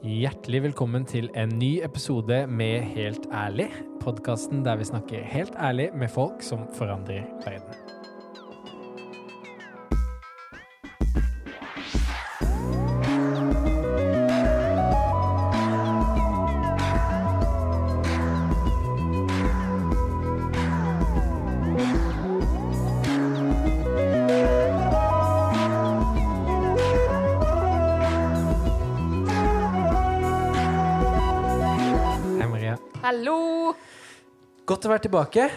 Hjertelig velkommen til en ny episode med Helt ærlig. Podkasten der vi snakker helt ærlig med folk som forandrer verden. Å være tilbake.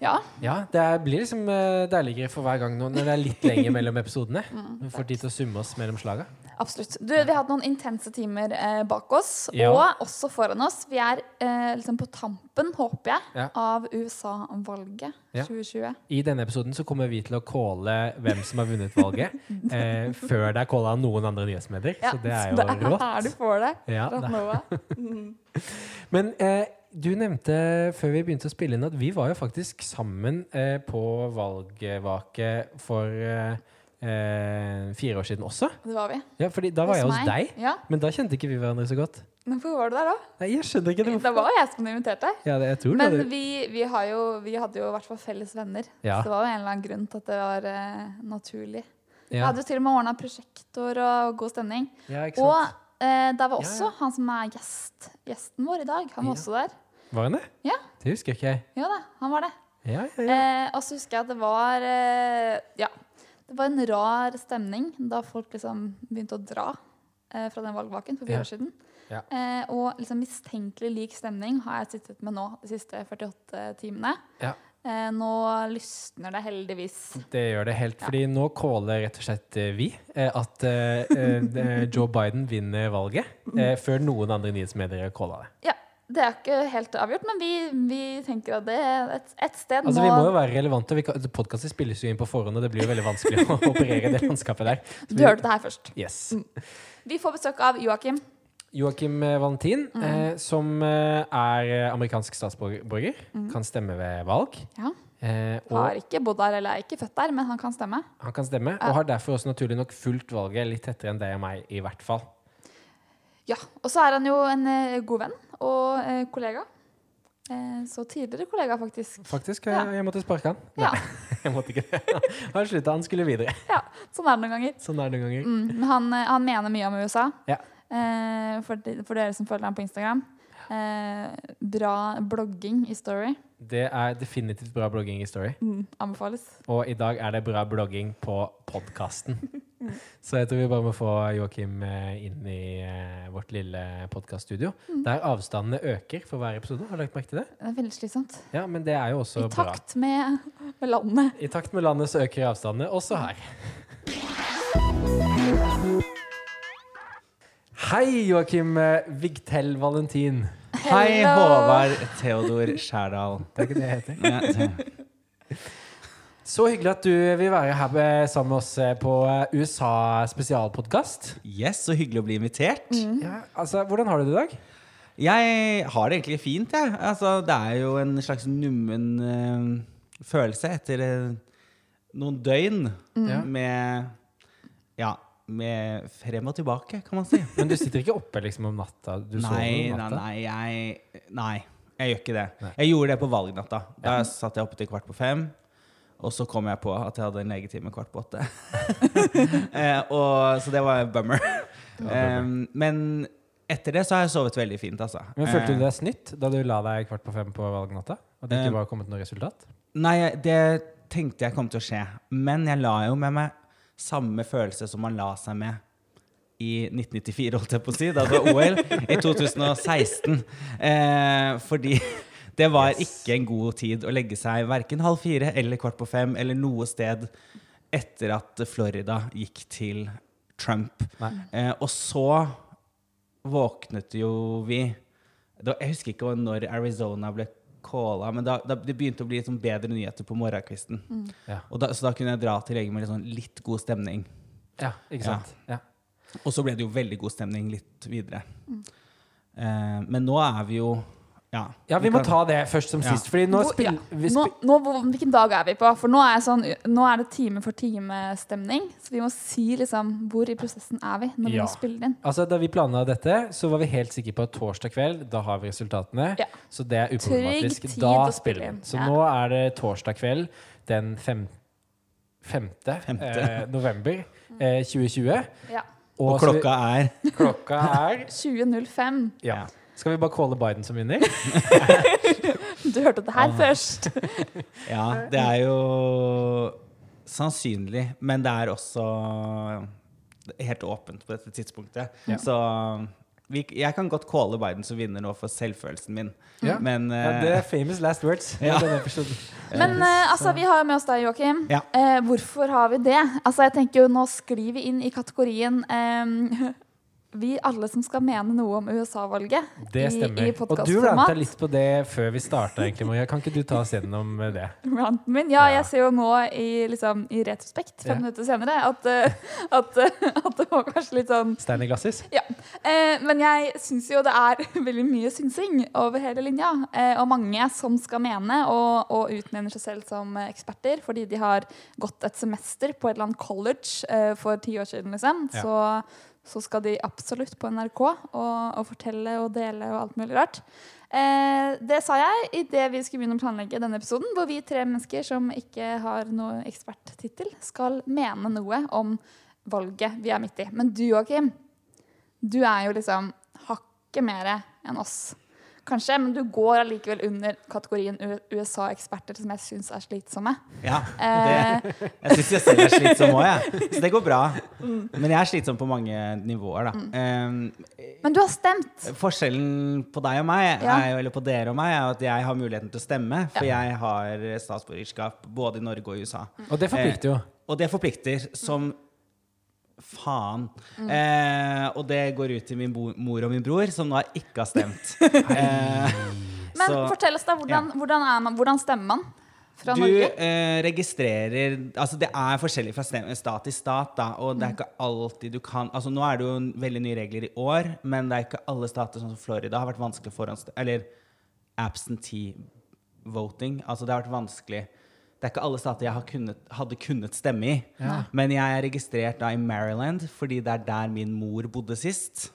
Ja, Ja, Det blir liksom eh, deiligere for hver gang nå når det er litt lenger mellom episodene. Vi får tid til å summe oss mellom slaga. absolutt. Du, vi hatt noen intense timer eh, bak oss, Ja. og også foran oss. Vi er eh, liksom på tampen, håper jeg, Ja. av USA-valget Ja. 2020. I denne episoden så kommer vi til å calle hvem som har vunnet valget, eh, før det er calla av noen andre nyhetsmedier. så det er jo det er rått. her du får det. Ja, det- Mm. Men eh, du nevnte før vi begynte å spille inn at vi var jo faktisk sammen eh, på valgvake for eh, eh, fire år siden også. Det var vi. Ja, fordi da var jeg hos meg. deg, Ja, men da kjente ikke vi hverandre så godt. Men hvorfor var du der da? Nei, jeg skjønner ikke det. Det var jeg som inviterte. Ja, det, jeg tror Men det. vi, vi, har jo, vi hadde jo i hvert fall felles venner. Ja. Så det var jo en eller annen grunn til at det var eh, naturlig. Vi Ja, hadde jo til og med ordna prosjektor og god stemning. ja, ikke Og sant? Eh, der var også ja. han som er gjest, gjesten vår i dag. Han var Ja. også der. Var han det? Ja. Det husker ikke jeg. Ja da, han var det. Ja, ja, ja. Eh, og så husker jeg at det var eh, Ja. Det var en rar stemning da folk liksom begynte å dra eh, fra den valgvaken for fire Ja. år siden. Ja. Eh, og liksom mistenkelig lik stemning har jeg sittet med nå de siste 48 timene. Ja. Eh, nå lysner det heldigvis. Det gjør det helt. Ja. Fordi nå caller rett og slett eh, vi eh, at Joe Biden vinner valget, eh, før noen andre nyhetsmedier calla det. Ja, Det er ikke helt avgjort, men vi, vi tenker at det er et, et sted Altså, må Vi må jo være relevante. Podkaster spilles jo inn på forhånd, og det blir jo veldig vanskelig å operere det landskapet der. Så Du vi- hørte det her først. Yes. Vi får besøk av Joakim. Joakim Valentin, Mm. eh, som eh, er eh, amerikansk statsborger, kan stemme ved valg. Mm. Ja. Eh, Har ikke bodd der eller er ikke født der, men han kan stemme. han kan stemme, Ja. og har derfor også naturlig nok fulgt valget litt tettere enn deg og meg, i hvert fall. Ja, Og så er han jo en eh, god venn og eh, kollega. Eh, så tidligere kollega, faktisk. Faktisk, jeg, Ja. jeg måtte sparke han. Ja, Jeg måtte ikke det. Han slutta, han skulle videre. ja, Sånn er det noen ganger. Sånn er det noen ganger. Mm, men han, han mener mye om USA. Ja. Eh, for, de, for dere som følger ham på Instagram. Eh, bra blogging i Story. Det er definitivt bra blogging i Story. Mm, anbefales. Og i dag er det bra blogging på podkasten. Så jeg tror vi bare må få Joakim eh, inn i eh, vårt lille podkaststudio. Mm. Der avstandene øker for hver episode. Har du lagt merke til det? Det er veldig slitsomt. Ja, men det er jo også I bra. takt med, med landet. I takt med landet så øker avstandene, også her. Hei, Joakim eh, Vigtel Valentin. Hei, Håvard Theodor Skjærdal. Det er ikke det jeg heter. Ja, Så hyggelig at du vil være her med- sammen med oss eh, på eh, USA spesialpodkast. Yes, så hyggelig å bli invitert. Ja, altså, hvordan har du det i dag? Jeg har det egentlig fint, jeg. Altså, det er jo en slags nummen uh, følelse etter uh, noen døgn mm. med Ja, med frem og tilbake, kan man si. Men du sitter ikke oppe liksom om natta? Du nei, om natta? nei, jeg Nei, jeg gjør ikke det. Nei. Jeg gjorde det på valgnatta. Da satt jeg oppe til kvart på fem. Og så kom jeg på at jeg hadde en legetime kvart på åtte. eh, og, så det var en bummer. um, men etter det så har jeg sovet veldig fint, altså. Men Følte du Eh, deg snytt da du la deg kvart på fem på valgnatta? At det ikke var kommet noe resultat? Nei, det tenkte jeg kom til å skje. Men jeg la jo med meg samme følelse som man la seg med i 1994, holdt jeg på å si, da det var OL, i 2016. Eh, fordi det var Yes. ikke en god tid å legge seg verken halv fire eller kvart på fem eller noe sted etter at Florida gikk til Trump. Eh, og så våknet jo vi Jeg husker ikke når Arizona ble calla, men da, da det begynte å bli sånn bedre nyheter på morgenkvisten. Ja. Da, så da kunne jeg dra til legen med litt, sånn litt god stemning. ja, ikke sant? Ja. Og så ble det jo veldig god stemning litt videre. Eh, men nå er vi jo Ja, Ja, vi må ta det først som Ja. sist. Fordi nå ja. vi Nå, spil nå, hvor- hvilken dag er vi på? For nå er, sånn, nå er det time for time-stemning. Så vi må si liksom hvor i prosessen er vi når vi Ja. må spille inn. Altså, Da vi planla dette, så var vi helt sikre på at torsdag kveld, da har vi resultatene. Ja. Så det er uproblematisk. Da spiller vi. inn. Så Ja. nå er det torsdag kveld den fem, femte, Femte. Eh, november eh, 2020. Ja. Og og klokka er klokka er 20.05. ja. Skal vi bare calle Biden som vinner? Du hørte det her Ah. først. Ja, det er jo sannsynlig, men det er også helt åpent på dette tidspunktet. Ja. Så vi, jeg kan godt calle Biden som vinner nå for selvfølelsen min, Ja. men Ja, eh, det er famous last words. Ja. denne. Men uh, altså, vi har jo med oss deg, Joakim. Ja. Eh, hvorfor har vi det? Altså, jeg tenker jo Nå sklir vi inn i kategorien eh, Vi alle som skal mene noe om USA-valget Det stemmer. i Og du ranta litt på det før vi starta. Kan ikke du ta oss gjennom det? Ranten min. Ja, Ja. jeg ser jo nå i, liksom, i retrospekt, fem Ja. minutter senere, at, eh, at, eh, at det var kanskje litt sånn Stein i glasshus? Ja. Eh, men jeg syns jo det er veldig mye synsing over hele linja. Eh, og mange som skal mene og, og utnevner seg selv som eksperter fordi de har gått et semester på et eller annet college eh, for ti år siden, liksom. Så, så skal de absolutt på NRK og, og fortelle og dele og alt mulig rart. Eh, det sa jeg idet vi skulle begynne å planlegge denne episoden, hvor vi tre mennesker som ikke har noe eksperttittel, skal mene noe om valget vi er midt i. Men du, Joakim, du er jo liksom hakket mer enn oss. Kanskje, men du går allikevel under kategorien USA-eksperter, som jeg syns er slitsomme. ja, Eh, det, jeg syns jeg selv er slitsom òg, jeg. Så det går bra. Mm. Men jeg er slitsom på mange nivåer, da. Eh, men du har stemt. Forskjellen på deg og meg, Ja. er, eller på dere og meg, er at jeg har muligheten til å stemme. For jeg har statsborgerskap både i Norge og i USA. Og det forplikter jo. Og det forplikter som faen. Mm. Eh, og det går ut til min mor og min bror, som nå ikke har stemt. eh, Men så- fortell oss, da. Hvordan, hvordan, er man, hvordan stemmer man fra du eh, registrerer Altså Det er forskjellig fra stat til stat, da, og Mm. det er ikke alltid du kan Altså Nå er det jo veldig nye regler i år, men det er ikke alle stater sånn som Florida har vært vanskelig forhånds... Eller absentee voting. Altså det har vært vanskelig Det er ikke alle stater jeg har kunnet, hadde kunnet stemme i. Ja. Men jeg er registrert da i Maryland, fordi det er der min mor bodde sist.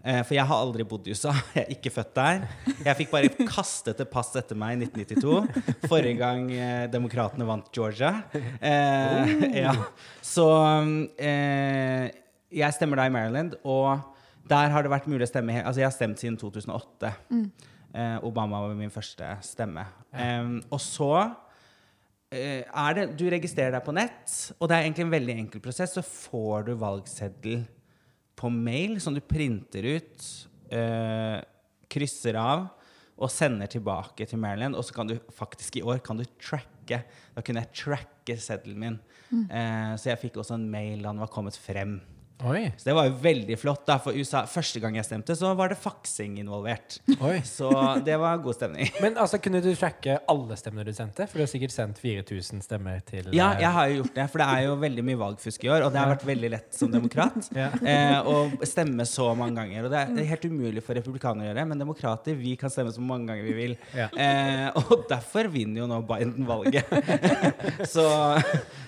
Eh, For jeg har aldri bodd i USA. Jeg er ikke født der. Jeg fikk bare kastet et pass etter meg i 1992. Forrige gang eh, demokratene vant Georgia. Eh, ja. Så eh, jeg stemmer da i Maryland, og der har det vært mulig å stemme Altså, jeg har stemt siden 2008. Eh, Obama var min første stemme. Em, og så det Du registrerer deg på nett, og det er egentlig en veldig enkel prosess. Så får du valgseddel på mail som du printer ut, øh, krysser av og sender tilbake til Maryland. Og så kan du faktisk i år kan du tracke. Da kunne jeg tracke seddelen min. Eh, så jeg fikk også en mail da den var kommet frem. Oi. Så det var jo veldig flott. da, For USA, første gang jeg stemte, så var det faksing involvert. Oi. Så det var god stemning. Men altså, kunne du tracke alle stemmene du sendte? For du har sikkert sendt 4000 stemmer til Ja, eh, jeg har jo gjort det, for det er jo veldig mye valgfusk i år. Og det har vært veldig lett som demokrat Ja. eh, å stemme så mange ganger. Og det er, det er helt umulig for republikanere å gjøre, men demokrater vi kan stemme så mange ganger vi vil. Ja. Eh, og derfor vinner jo nå Biden valget. så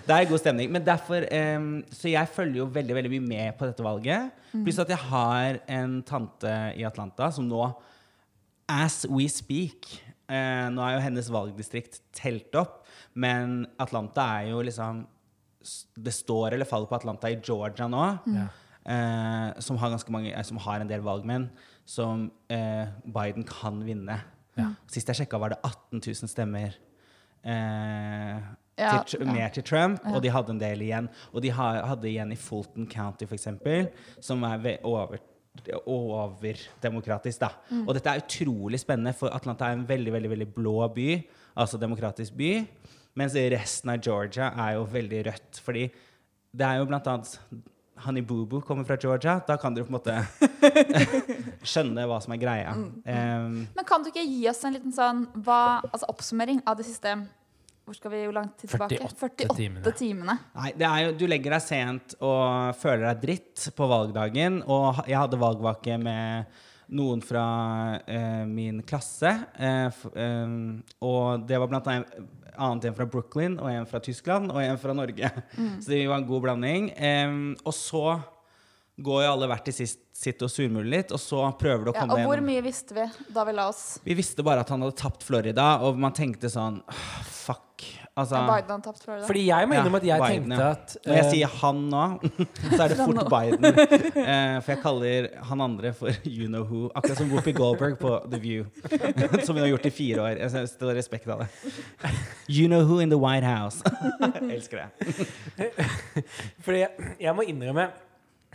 det er god stemning. Men derfor eh, Så jeg følger jo veldig veldig mye med på dette valget. Pluss at jeg har en tante i Atlanta som nå As we speak eh, Nå er jo hennes valgdistrikt telt opp, men Atlanta er jo liksom Det står eller faller på Atlanta i Georgia nå, Mm. eh, som, har mange, eh, som har en del valgmenn, som eh, Biden kan vinne. Ja. Sist jeg sjekka, var det 18 000 stemmer. Eh, Ja, til, ja. mer til Trump, og de hadde en del igjen. Og de hadde igjen i Fulton County, eksempel, som er over overdemokratisk, da. Mm. Og dette er utrolig spennende, for Atlanta er en veldig veldig, veldig blå by, altså demokratisk by, mens resten av Georgia er jo veldig rødt. Fordi det er jo blant annet Honey Boo Boo kommer fra Georgia. Da kan dere på en måte skjønne hva som er greia. Mm. Um, Men kan du ikke gi oss en liten sånn hva, altså oppsummering av det siste Hvor skal vi jo langt tid tilbake? 48 timene. timene. Nei, det er jo, du legger deg sent og føler deg dritt på valgdagen. Og jeg hadde valgvake med noen fra eh, min klasse. Eh, f, eh, og det var blant annet annet en fra Brooklyn, og en fra Tyskland, og en fra Norge. Så det var en god blanding. Em, og så går jo alle hvert til sist, sitt og surmuler litt, og så prøver du å Ja, komme og hvor mye visste vi da vi la oss? Vi visste bare at han hadde tapt Florida, og man tenkte sånn Fuck. Altså, Biden hadde tapt Florida. Fordi jeg må innrømme at jeg Biden, tenkte ja. at Når jeg eh, sier han nå, så er det fort Biden. Uh, for jeg kaller han andre for you know who. Akkurat som Whoopi Goldberg på The View. som hun har gjort i fire år. Jeg stiller respekt av det. You know who in the White House. jeg elsker det. Fordi jeg, jeg må innrømme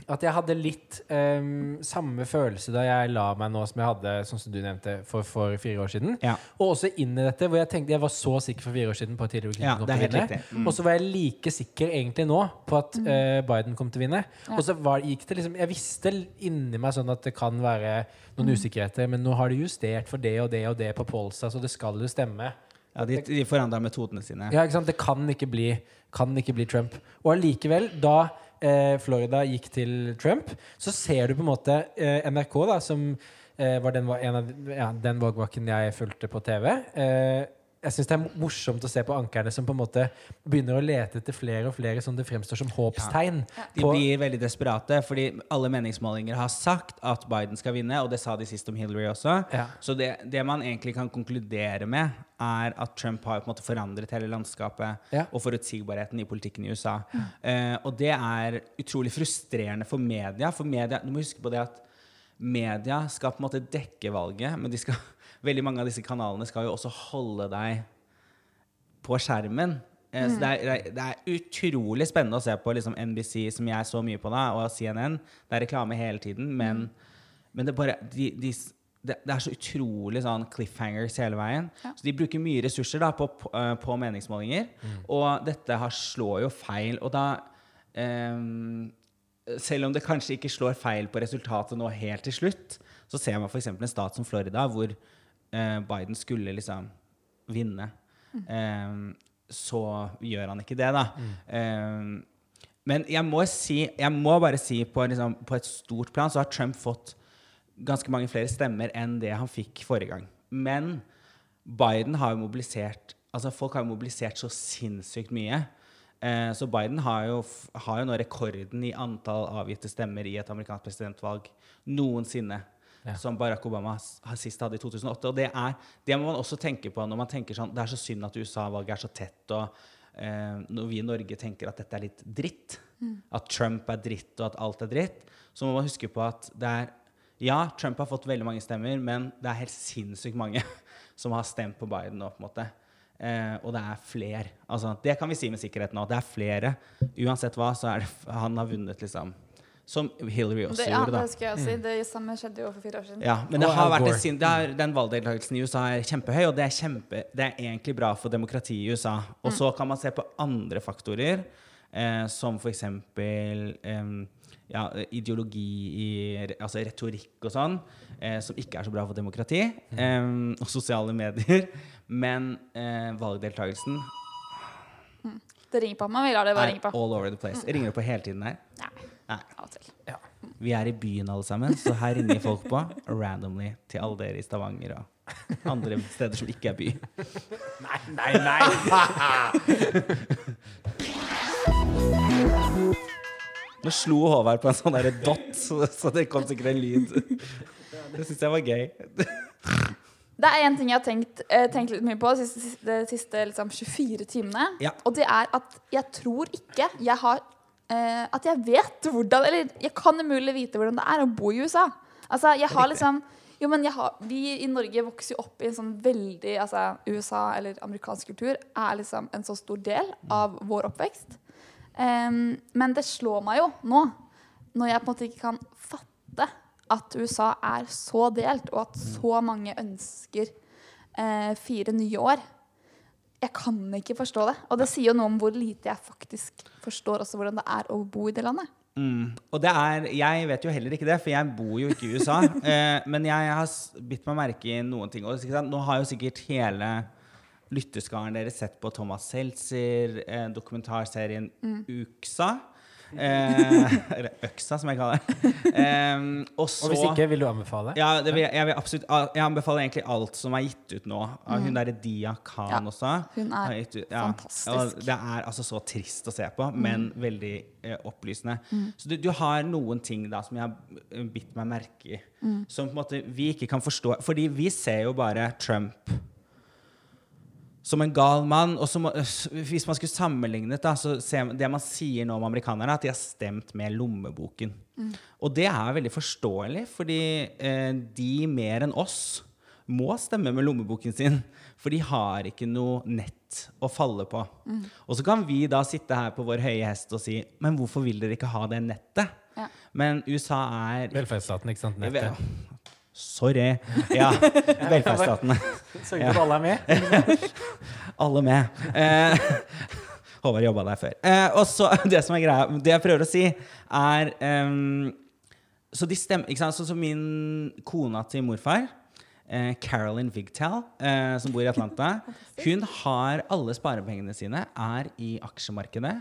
at jeg hadde litt um, samme følelse da jeg la meg nå som jeg hadde sånn som du nevnte, for, for fire år siden. Ja. Og også inn i dette, hvor jeg tenkte jeg var så sikker for fire år siden på at Hillary Ja, kom til å vinne. Mm. Og så var jeg like sikker egentlig nå på at uh, Biden kom til å vinne. Ja. Og så var, gikk det liksom Jeg visste inni meg sånn at det kan være noen usikkerheter, men nå har de justert for det og det og det på Polsa, så det skal jo stemme. Ja, de, de forandra metodene sine. Ja, ikke sant? Det kan ikke bli, kan ikke bli Trump. Og allikevel, da eh, Florida gikk til Trump, så ser du på en måte eh, NRK, da, som eh, var den, var en av, ja, den valgvaken jeg fulgte på TV. Eh, jeg syns det er morsomt å se på ankerne som på en måte begynner å lete etter flere og flere som det fremstår som håpstegn. De blir veldig desperate, fordi alle meningsmålinger har sagt at Biden skal vinne, og det sa de sist om Hillary også. Ja. Så det, det man egentlig kan konkludere med, er at Trump har på en måte forandret hele landskapet Ja. og forutsigbarheten i politikken i USA. Uh, og det er utrolig frustrerende for media. For media, du må huske på det at media skal på en måte dekke valget, men de skal, veldig mange av disse kanalene skal jo også holde deg på skjermen. Mm. Så det er, det, er, utrolig spennende å se på liksom NBC, som jeg så mye på da, og CNN. Det er reklame hele tiden, men, men det, er bare, de, de, det, det er så utrolig sånn cliffhangers hele veien. Ja. Så de bruker mye ressurser da, på, på, eh, på meningsmålinger. Og dette har, slår jo feil. Og da ehm, Selv om det kanskje ikke slår feil på resultatet nå helt til slutt, så ser man f.eks. en stat som Florida, hvor eh, Biden skulle liksom vinne. Ehm, så gjør han ikke det, da. Ehm, men jeg må, si, jeg må bare si på, liksom, på et stort plan så har Trump fått ganske mange flere stemmer enn det han fikk forrige gang. Men Biden har jo mobilisert Altså Folk har jo mobilisert så sinnssykt mye. Eh, så Biden har jo, har jo nå rekorden i antall avgitte stemmer i et amerikansk presidentvalg noensinne. Ja. Som Barack Obama sist hadde i 2008. Og det, er, det må man også tenke på når man tenker sånn Det er så synd at USA-valget er så tett, og eh, når vi i Norge tenker at dette er litt dritt, at Trump er dritt, og at alt er dritt, så må man huske på at det er Ja, Trump har fått veldig mange stemmer, men det er helt sinnssykt mange som har stemt på Biden nå, på en måte. Eh, og det er flere. Altså, det kan vi si med sikkerhet nå. Det er flere. Uansett hva, så er det han har vunnet, liksom. Som Hillary også Det, ja, gjorde, det da. skal jeg si. Det samme skjedde jo for fire år siden. Ja, men det har vært det er, den valgdeltakelsen i USA er kjempehøy, og det er, kjempe, det er egentlig bra for demokratiet i USA. Og så kan man se på andre faktorer, eh, som f.eks. Eh, ja, ideologi i altså retorikk og sånn, eh, som ikke er så bra for demokrati, eh, og sosiale medier. Men eh, valgdeltakelsen Det ringer på. Man vil ha det bare er ringe på. all over the place. Ringer det på hele tiden her? Nei, Nei. av og til. Vi er i byen alle sammen, så her ringer folk på randomly til alle dere i Stavanger og andre steder som ikke er by. Nei, nei, nei! Nå slo Håvard på en sånn derre dot, så, det kom sikkert en lyd. Det syns jeg var gøy. Det er en ting jeg har tenkt, eh, tenkt litt mye på de siste, de siste liksom, 24 timene. Ja. Og det er at jeg tror ikke jeg har eh, At jeg vet hvordan Eller jeg kan umulig vite hvordan det er å bo i USA. Altså, jeg har liksom jo, men jeg har, Vi i Norge vokser jo opp i en sånn veldig altså, USA eller amerikansk kultur er liksom en så stor del av vår oppvekst. Em, men det slår meg jo nå, når jeg på en måte ikke kan fatte at USA er så delt, og at så mange ønsker uh, fire nye år. Jeg kan ikke forstå det. Og det sier jo noe om hvor lite jeg faktisk forstår også hvordan det er å bo i det landet. Mm. Og det er Jeg vet jo heller ikke det, for jeg bor jo ikke i USA. eh, men jeg har bitt meg merke i noen ting. Og. Nå har jo sikkert hele lytteskaren deres sett på Thomas Seltzer, eh, dokumentarserien Uksa. Eh, eller øksa, som jeg kaller det. Eh, og så Og hvis ikke, vil du anbefale? ja, det vil, jeg vil absolutt Jeg anbefaler egentlig alt som er gitt ut nå. Av hun derre Dia Khan Ja, også. hun er ut, ja. fantastisk. Og det er altså så trist å se på, men veldig eh, opplysende. Så du, du har noen ting da som jeg har eh, bitt meg merke i, som på en måte vi ikke kan forstå. Fordi vi ser jo bare Trump som en gal mann. Og som, hvis man skulle sammenlignet, da, så ser man, det man sier nå om amerikanerne, er at de har stemt med lommeboken. Og det er veldig forståelig, fordi eh, de mer enn oss må stemme med lommeboken sin. For de har ikke noe nett å falle på. Og så kan vi da sitte her på vår høye hest og si Men hvorfor vil dere ikke ha det nettet? Ja. Men USA er Velferdsstaten, ikke sant? Nettet. Sorry. Ja, velferdsstaten. Sørg for at alle er med. Alle med. Eh, Håvard jobba der før. Eh, og så, det som er greia, det jeg prøver å si, er um, Så de stemmer ikke sant? Så, så min kona til morfar, eh, Carolyn Vigtal, eh, som bor i Atlanta, hun har alle sparepengene sine er i aksjemarkedet.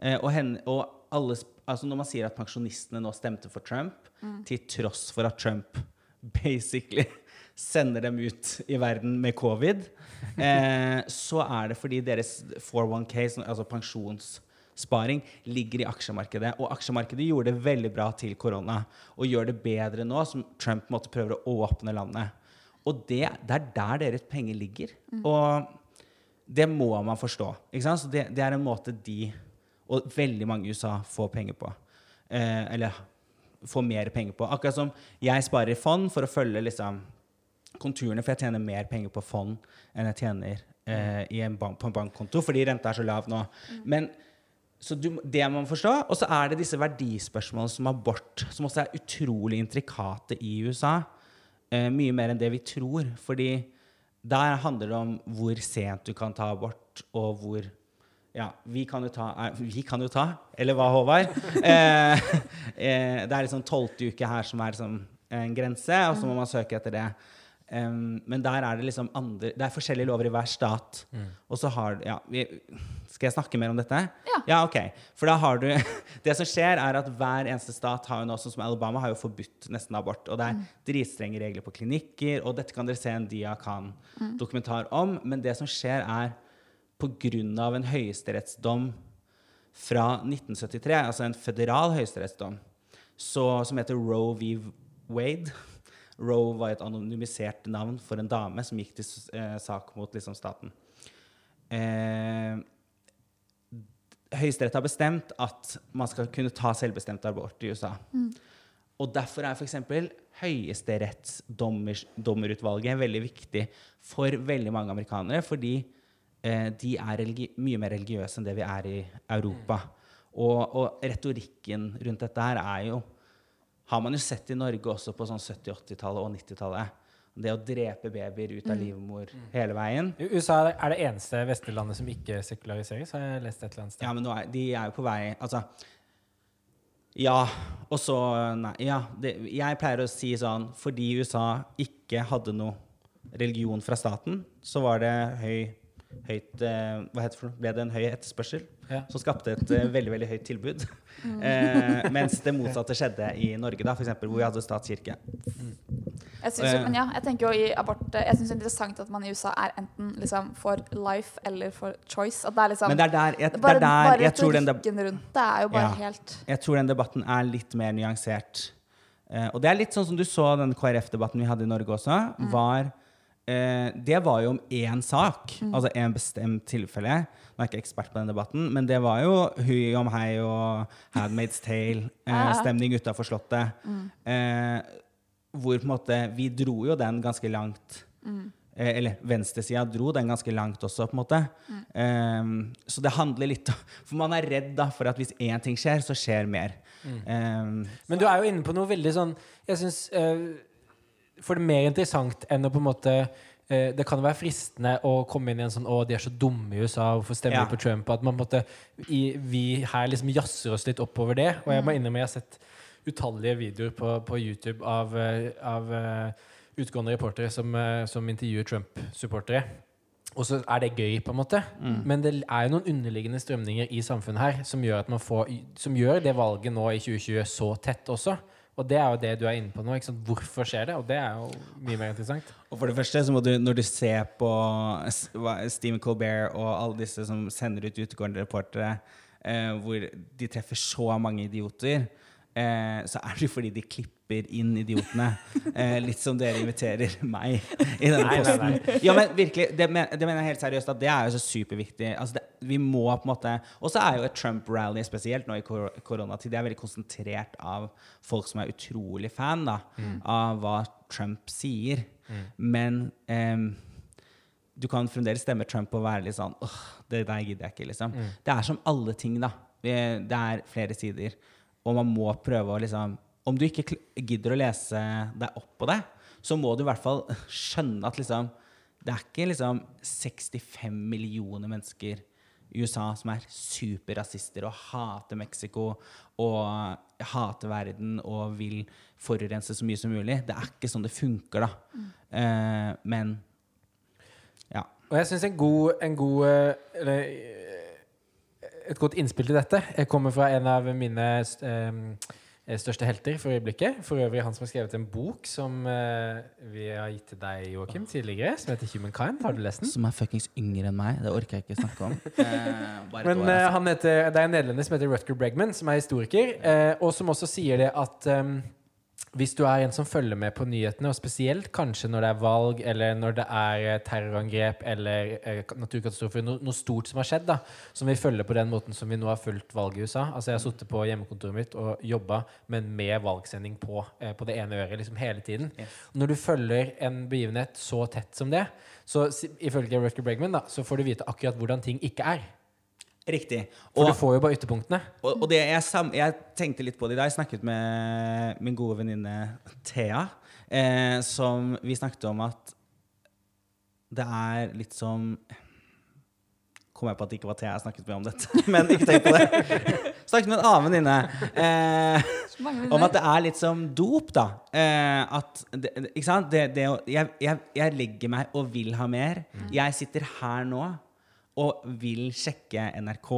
Eh, og, henne, og alle, altså når man sier at pensjonistene nå stemte for Trump, til tross for at Trump basically sender dem ut i verden med covid, eh, så er det fordi deres 401k, altså pensjonssparing, ligger i aksjemarkedet. Og aksjemarkedet gjorde det veldig bra til korona, og gjør det bedre nå som Trump måtte prøve å åpne landet. Og det, det er der deres penger ligger. Og det må man forstå. Så det, det er en måte de, og veldig mange i USA, får penger på. Eh, eller får mer penger på. Akkurat som jeg sparer i fond for å følge liksom, konturene, for jeg tjener mer penger på fond enn jeg tjener eh, en bank, på en bankkonto, fordi renta er så lav nå. Men så du, det må man forstå. Og så er det disse verdispørsmålene som abort, som også er utrolig intrikate i USA. Eh, mye mer enn det vi tror. Fordi der handler det om hvor sent du kan ta abort, og hvor ja, vi kan jo ta eh, Vi kan jo ta, eller hva, Håvard? Eh, eh, det er liksom tolvte uke her som er liksom en grense, og så må man søke etter det. Um, men der er det liksom andre Det er forskjellige lover i hver stat. Og så har ja, vi, Skal jeg snakke mer om dette? Ja. ok. For da har du Det som skjer, er at hver eneste stat har jo nå, sånn som Alabama, har jo forbudt nesten abort. Og det er dritstrenge regler på klinikker, og dette kan dere se en Dia Khan-dokumentar om. Men det som skjer, er pga. en høyesterettsdom fra 1973, altså en føderal høyesterettsdom, så, som heter Roe v. Wade. Roe var et anonymisert navn for en dame som gikk til eh, sak mot liksom, staten. Eh, Høyesterett har bestemt at man skal kunne ta selvbestemt abort i USA. Og derfor er f.eks. høyesterettsdommerutvalget veldig viktig for veldig mange amerikanere, fordi de er religi mye mer religiøse enn det vi er i Europa. Og, og retorikken rundt dette her er jo Har man jo sett i Norge også på sånn 70-, 80-tallet og 90-tallet. Det å drepe babyer ut av livmor hele veien. USA er det eneste vestlige landet som ikke sekulariseres, har jeg lest et eller annet sted. Ja, men nå er, de er jo på vei Altså Ja, og så Nei. Ja, det, jeg pleier å si sånn Fordi USA ikke hadde noe religion fra staten, så var det høy Høyt, eh, hva heter det for noe? Ble det en høy etterspørsel Ja. som skapte et eh, veldig veldig høyt tilbud? Eh, mens det motsatte skjedde i Norge, da, eksempel, hvor vi hadde statskirke. Jeg synes jo, Eh. men ja, jeg tenker jo i abort Jeg synes det er interessant at man i USA er enten liksom for life eller for choice. At det er liksom Men det er der jeg, bare, det er der bare jeg tror den rundt det er jo bare Ja. helt Jeg tror den debatten er litt mer nyansert. Eh, og det er litt sånn som du så den KrF-debatten vi hadde i Norge også. var eh, Det var jo om én sak, altså én bestemt tilfelle. Nå er jeg ikke ekspert på den debatten, men det var jo hui om hei og Handmaid's Tale-stemning eh, utafor Slottet. Eh, hvor på en måte Vi dro jo den ganske langt. Eh, eller venstresida dro den ganske langt også, på en måte. Ehm, så det handler litt om For man er redd da for at hvis én ting skjer, så skjer mer. Ehm, Men du er jo inne på noe veldig sånn Jeg syns For det er mer interessant enn å på en måte eh, Det kan være fristende å komme inn i en sånn Å, de er så dumme i USA, hvorfor stemmer Ja. de på Trump? At man på en måte i, Vi her liksom jazzer oss litt oppover det. Og jeg må innrømme jeg har sett utallige videoer på, på YouTube av, eh, av uh, utgående reportere som, som intervjuer Trump-supportere. og så er det gøy, på en måte. Men det er jo noen underliggende strømninger i samfunnet her som gjør, at man får, som gjør det valget nå i 2020 så tett også. Og det er jo det du er inne på nå. Ikke sant? Hvorfor skjer det? Og det er jo mye mer interessant. Og for det første så må du, når du ser på S- Stephen Colbert og alle disse som sender ut utegående reportere, eh, hvor de treffer så mange idioter, eh, så er det jo fordi de klipper inn idiotene. Eh, litt som dere inviterer meg i denne posten. Ja, men virkelig, det, men, det mener jeg helt seriøst at det er jo så superviktig. Altså det, vi må på en måte Og så er jo et Trump-rally spesielt nå i kor koronatid. Det er veldig konsentrert av folk som er utrolig fan da, av hva Trump sier. Men um, du kan fremdeles stemme Trump og være litt sånn Åh, det der gidder jeg ikke, liksom. Det er som alle ting, da. Det er flere sider. Og man må prøve å liksom Om du ikke gidder å lese deg opp på det, så må du i hvert fall skjønne at liksom Det er ikke liksom 65 millioner mennesker USA som er superrasister og hater Mexico og hater verden og vil forurense så mye som mulig. Det er ikke sånn det funker, da. Eh, men ja. Og jeg syns en god, en god eh, eller, eh, Et godt innspill til dette Jeg kommer fra en av mine eh, største helter for øyeblikket. For øvrig han som har skrevet en bok som uh, vi har gitt til deg, Joakim, tidligere, som heter Humankind. Har du lest den? Som er fuckings yngre enn meg. Det orker jeg ikke snakke om. Eh, Men år, eh, altså. han heter, det er en nederlender som heter Rutger Bregman, som er historiker, eh, og som også sier det at em, hvis du er en som følger med på nyhetene, og spesielt kanskje når det er valg, eller når det er eh, terrorangrep eller eh, naturkatastrofer, no, noe stort som har skjedd, da, som vi følger på den måten som vi nå har fulgt valget i USA Altså Jeg har sittet på hjemmekontoret mitt og jobba, men med valgsending på, eh, på det ene øret liksom hele tiden. Yes. Når du følger en begivenhet så tett som det, så ifølge Rutger Bregman da, så får du vite akkurat hvordan ting ikke er. Riktig. For du får jo bare ytterpunktene. og, og det jeg, sam, jeg tenkte litt på det i dag. Jeg snakket med min gode venninne Thea. Eh, som vi snakket om at det er litt som Kom jeg på at det ikke var Thea jeg snakket med om dette, men ikke tenk på det. snakket med en annen venninne. Eh, Om at det er litt som dop, da. Eh, at det, det- ikke sant? Det, det, jeg, jeg, jeg legger meg og vil ha mer. Jeg sitter her nå og vil sjekke NRK,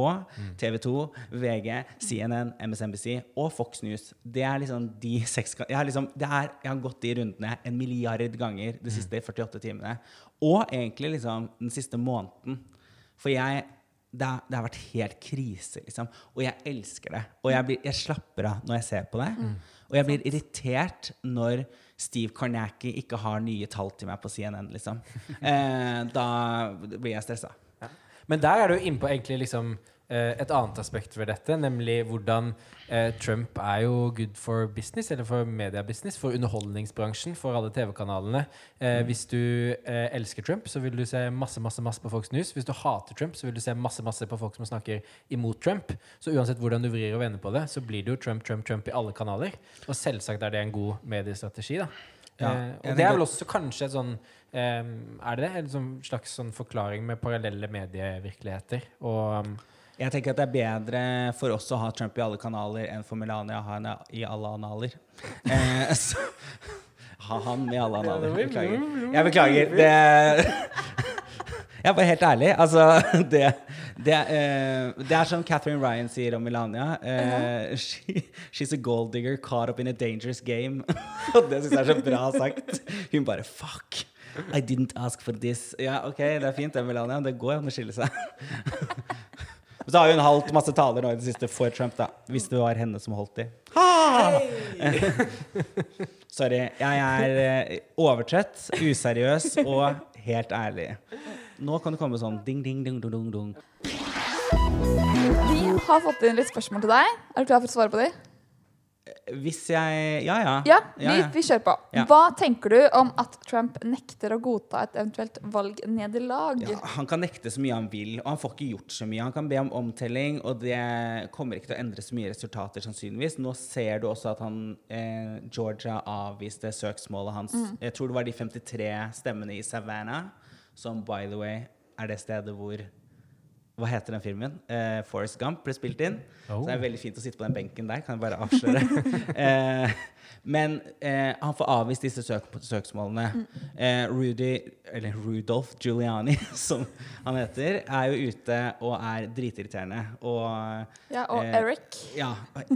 TV 2, VG, CNN, MSNBC og Fox News. Det er liksom de seks jeg har, liksom, det er, jeg har gått de rundene en milliard ganger de siste 48 timene. Og egentlig liksom den siste måneden. For jeg det, det har vært helt krise, liksom. Og jeg elsker det. Og jeg, blir, jeg slapper av når jeg ser på det. Og jeg blir irritert når Steve Karnacki ikke har nye tall til meg på CNN, liksom. Eh, da blir jeg stressa. Men der er du inne på egentlig liksom eh, et annet aspekt ved dette, nemlig hvordan eh, Trump er jo good for business, eller for mediebusiness, for underholdningsbransjen, for alle TV-kanalene. Eh, Hvis du eh, elsker Trump, så vil du se masse masse, masse på Fox News. Hvis du hater Trump, så vil du se masse masse på folk som snakker imot Trump. Så uansett hvordan du vrir og vender på det, så blir det jo Trump, Trump, Trump i alle kanaler. Og selvsagt er det en god mediestrategi, da. Ja, eh, og det er vel også kanskje et sånn eh, Er det? En sånn slags sånn forklaring med parallelle medievirkeligheter? Og um, Jeg tenker at det er bedre for oss å ha Trump i alle kanaler enn for Melania å ha henne i alle analer. Eh, så, ha han i alle analer. Beklager. Jeg beklager. Det Jeg er bare helt ærlig. Altså, det, det, uh, det er som Catherine Ryan sier om Melania. Eh, she, she's a gold digger caught up in a dangerous game. Og det syns jeg er så bra sagt. Hun bare Fuck! I didn't ask for this. Ja, OK, det er fint det, Melania. Det går an å skille seg. Så har hun holdt masse taler nå i det siste for Trump, da. Hvis det var henne som holdt de. Sorry. Jeg er Overtrett, overtrøtt, useriøs og helt ærlig. Nå kan det komme sånn ding, ding, ding, ding, ding, ding. Vi har fått inn litt spørsmål til deg. Er du klar for å svare på dem? Hvis jeg Ja, ja. Ja, vi, Ja, ja. vi kjører på. Ja. Hva tenker du om at Trump nekter å godta et eventuelt valgnederlag? Ja, han kan nekte så mye han vil, og han får ikke gjort så mye. Han kan be om omtelling, og det kommer ikke til å endre så mye resultater, sannsynligvis. Nå ser du også at han eh, Georgia avviste søksmålet hans. Jeg tror det var de 53 stemmene i Savannah, som by the way er det stedet hvor Hva heter den filmen? Uh, Forest Gump ble spilt inn. Oh. Så det er veldig fint å sitte på den benken der. Kan jeg bare avsløre. Eh, men eh, han får avvist disse søk søksmålene. Eh, Rudy, eller Rudolf Giuliani, som han heter, er jo ute og er dritirriterende. Og Ja, og Eh, Eric. ja,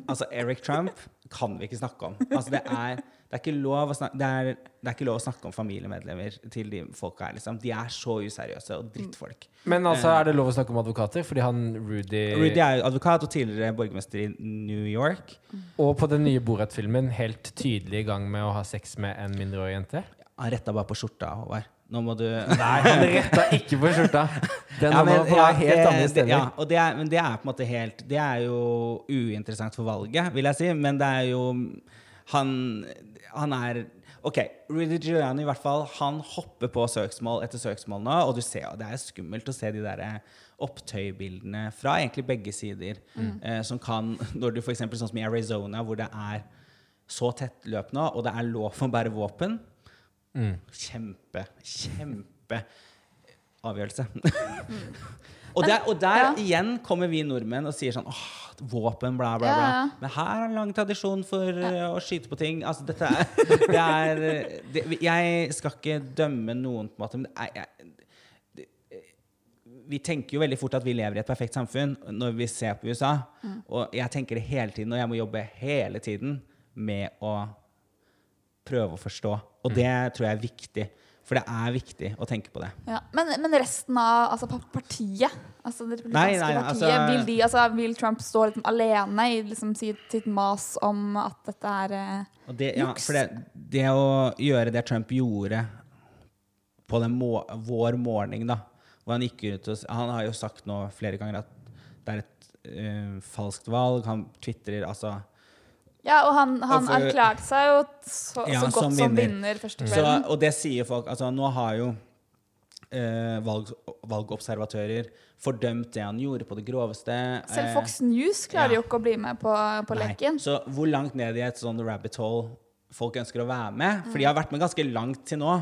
altså Eric Trump kan vi ikke snakke om. Altså det er, det er, snakke, det er, det er ikke lov å snakke om familiemedlemmer til de folka her. Liksom. De er så useriøse og drittfolk. Men altså, er det lov å snakke om advokater? Fordi han Rudy, Rudy er jo advokat og tidligere borgermester i New York. Og på den nye Borat-filmen helt tydelig i gang med å ha sex med en mindreårig jente? Han retta bare på skjorta, Håvard. Nå må du Nei, han retta ikke på skjorta. Den Ja, men, på ja, helt det- andre steder. ja, og det er, men det er på en måte helt Det er jo uinteressant for valget, vil jeg si. Men det er jo Han, han er OK, Rudy Giuliani i hvert fall, han hopper på søksmål etter søksmål nå, og du ser jo, det er skummelt å se de der opptøybildene fra egentlig begge sider, eh, som kan Når du f.eks. sånn som i Arizona, hvor det er så tettløpende, og det er lov å bære våpen Mm. Kjempe, kjempe avgjørelse. og, der, og der ja. igjen kommer vi nordmenn og sier sånn åh, våpen, bla, bla, bla. ja. Men her er en lang tradisjon for ja. å skyte på ting. Altså, dette er, det er eh, det, Jeg skal ikke dømme noen, på en måte, men det er, jeg, det, vi tenker jo veldig fort at vi lever i et perfekt samfunn når vi ser på USA. Mm. Og jeg tenker det hele tiden, og jeg må jobbe hele tiden med å prøve å forstå. Og det tror jeg er viktig. For det er viktig å tenke på det. Ja. Men, men resten av altså, partiet altså, Det republikanske Nei, nei, partiet, altså- vil, de, altså, vil Trump stå liksom alene i liksom, sitt, sitt mas om at dette er eh, Og det, ja, Juks. for det, det å gjøre det Trump gjorde på den må, vår morgen, da hvor han gikk ut og Han har jo sagt nå flere ganger at det er et eh, falskt valg. Han tvitrer altså Ja, og han, han for- erklærte seg jo så, Ja, så godt som som vinner. første første Så, og det sier folk Altså, nå har jo eh, valg, valgobservatører fordømt det han gjorde på det groveste. Selv eh, Fox News klarer ja. jo ikke å bli med på, på leken. Så hvor langt ned i et sånn rabbit hole folk ønsker å være med? For de har vært med ganske langt til nå,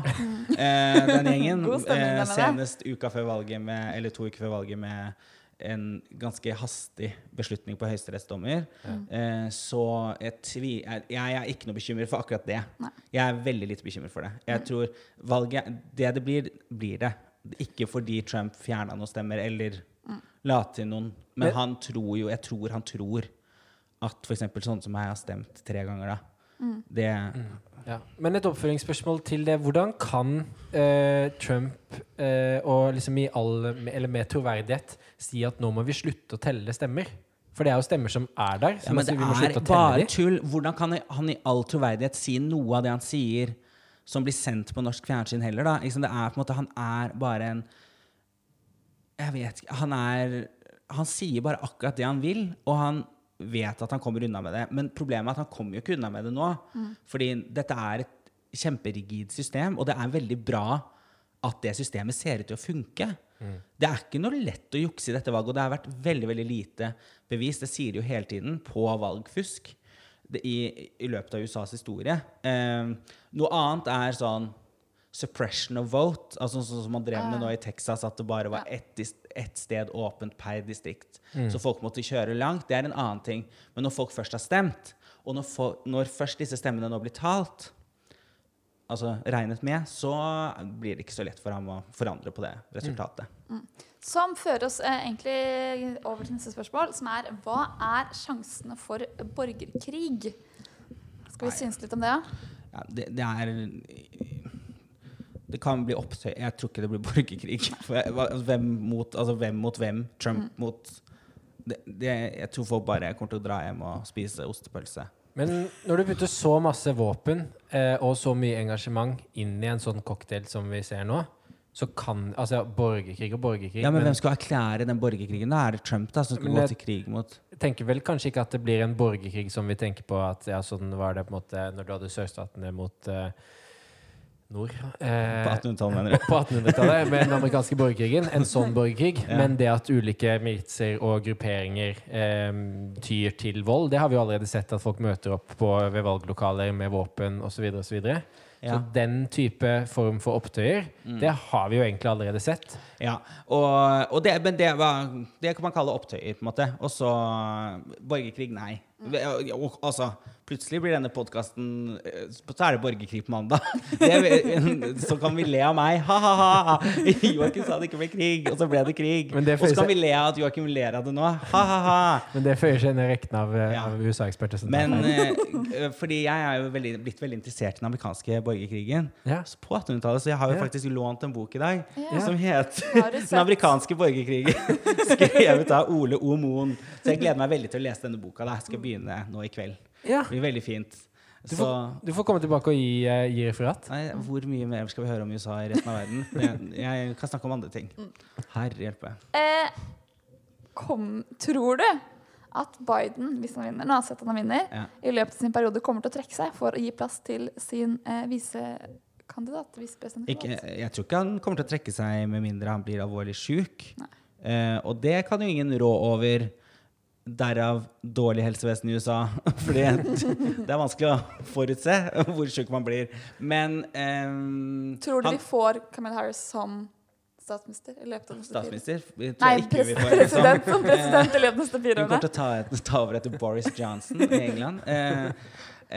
eh, den gjengen. Stemning, eh, senest uka før valget med, eller to uker før valget med en ganske hastig beslutning på høyesterettsdommer. Eh, så jeg, jeg, jeg er ikke noe bekymret for akkurat det. Nei. Jeg er veldig lite bekymret for det. Jeg tror valget Det det blir, blir det. Ikke fordi Trump fjerna noen stemmer eller la til noen, men han tror jo Jeg tror han tror at f.eks. sånne som meg har stemt tre ganger, da. Det Ja. Men et oppfølgingsspørsmål til det. Hvordan kan eh, Trump, eh, og liksom i all, eller med troverdighet, si at nå må vi slutte å telle stemmer? For det er jo stemmer som er der. Ja, men det vi må er bare de. tull. Hvordan kan han i all troverdighet si noe av det han sier, som blir sendt på norsk fjernsyn heller, da? Liksom? Det er på en måte Han er bare en Jeg vet ikke Han er Han sier bare akkurat det han vil, og han vet at han kommer unna med det. Men problemet er at han kommer jo ikke unna med det nå. Fordi dette er et kjemperigid system, og det er veldig bra at det systemet ser ut til å funke. Det er ikke noe lett å jukse i dette valget, og det har vært veldig veldig lite bevis, det sier de jo hele tiden, på valgfusk det, i, i løpet av USAs historie. Eh, noe annet er sånn suppression of vote, altså sånn som man drev med nå i Texas, at det bare var ett, dis- ett sted åpent per distrikt. Så folk måtte kjøre langt. Det er en annen ting. Men når folk først har stemt, og når, fo- når først disse stemmene nå blir talt, altså regnet med, så blir det ikke så lett for ham å forandre på det resultatet. Som fører oss eh, egentlig over til neste spørsmål, som er hva er sjansene for borgerkrig? Skal vi synes litt om det? Ja? Ja, det, det er Det kan bli opptøy. Jeg tror ikke det blir borgerkrig. For, jeg- altså, hvem, mot, altså, hvem mot hvem? Trump mot det, det, Jeg tror folk bare kommer til å dra hjem og spise ostepølse. Men når du putter så masse våpen eh, og så mye engasjement inn i en sånn cocktail som vi ser nå, så kan Altså, borgerkrig og borgerkrig Ja, Men hvem skal erklære den borgerkrigen? Da er det Trump da som skal gå til krig mot Jeg tenker vel kanskje ikke at det blir en borgerkrig som vi tenker på at ja, sånn var det på en måte når du hadde sørstatene mot eh, nord. Eh, På 1800-tallet, mener på 1800-tallet med den amerikanske borgerkrigen. En sånn borgerkrig. Ja. Men det at ulike militser og grupperinger eh, tyr til vold, det har vi allerede sett at folk møter opp på ved valglokaler med våpen osv. Så, videre, og så. Ja. så den type form for opptøyer, Mm. det har vi jo egentlig allerede sett. Ja, og, og det, men det, var, det kan man kalle opptøyer, på en måte. Og så borgerkrig, nei. Og, og, altså, plutselig blir denne podkasten Så er det borgerkrig på mandag. Det, så kan vi le av meg. Ha-ha-ha! Joakim sa det ikke ble krig, og så ble det krig. Det Og så kan vi le av at Joakim ler av det nå. Ha-ha-ha! Men det føyer seg inn i rekken av, eh, Ja. av USA-eksperter. Men eh, fordi jeg er jo veldig, blitt veldig interessert i den amerikanske borgerkrigen. Ja. Så på 1800-tallet, så jeg har jo Ja. faktisk lånt en bok i dag Ja. som heter? Den amerikanske borgerkrigen. Skrevet av Ole O. Moen. Så jeg gleder meg veldig til å lese denne boka. Da. Jeg skal begynne nå i kveld. ja. Det blir veldig fint. Du Så får, du får komme tilbake og gi, uh, gi referat. nei, hvor mye mer skal vi høre om USA i resten av verden? Jeg, jeg kan snakke om andre ting. Herre hjelpe. Eh, kom, tror du at Biden, hvis han vinner, nå har sett han vinner, Ja. i løpet av sin periode kommer til å trekke seg for å gi plass til sin eh, visekandidat? Ikke, jeg tror ikke han kommer til å trekke seg med mindre han blir alvorlig sjuk. Eh, og det kan jo ingen rå over. Derav dårlig helsevesen i USA. Fordi det er vanskelig å forutse hvor sjuk man blir. Men eh, Tror du han, vi får Kamala Harris som statsminister i løpet av neste Statsminister? Nei, pres vi får, liksom. president som president i løpet av neste Hun kommer til å ta, ta over etter Boris Johnson i England. Eh,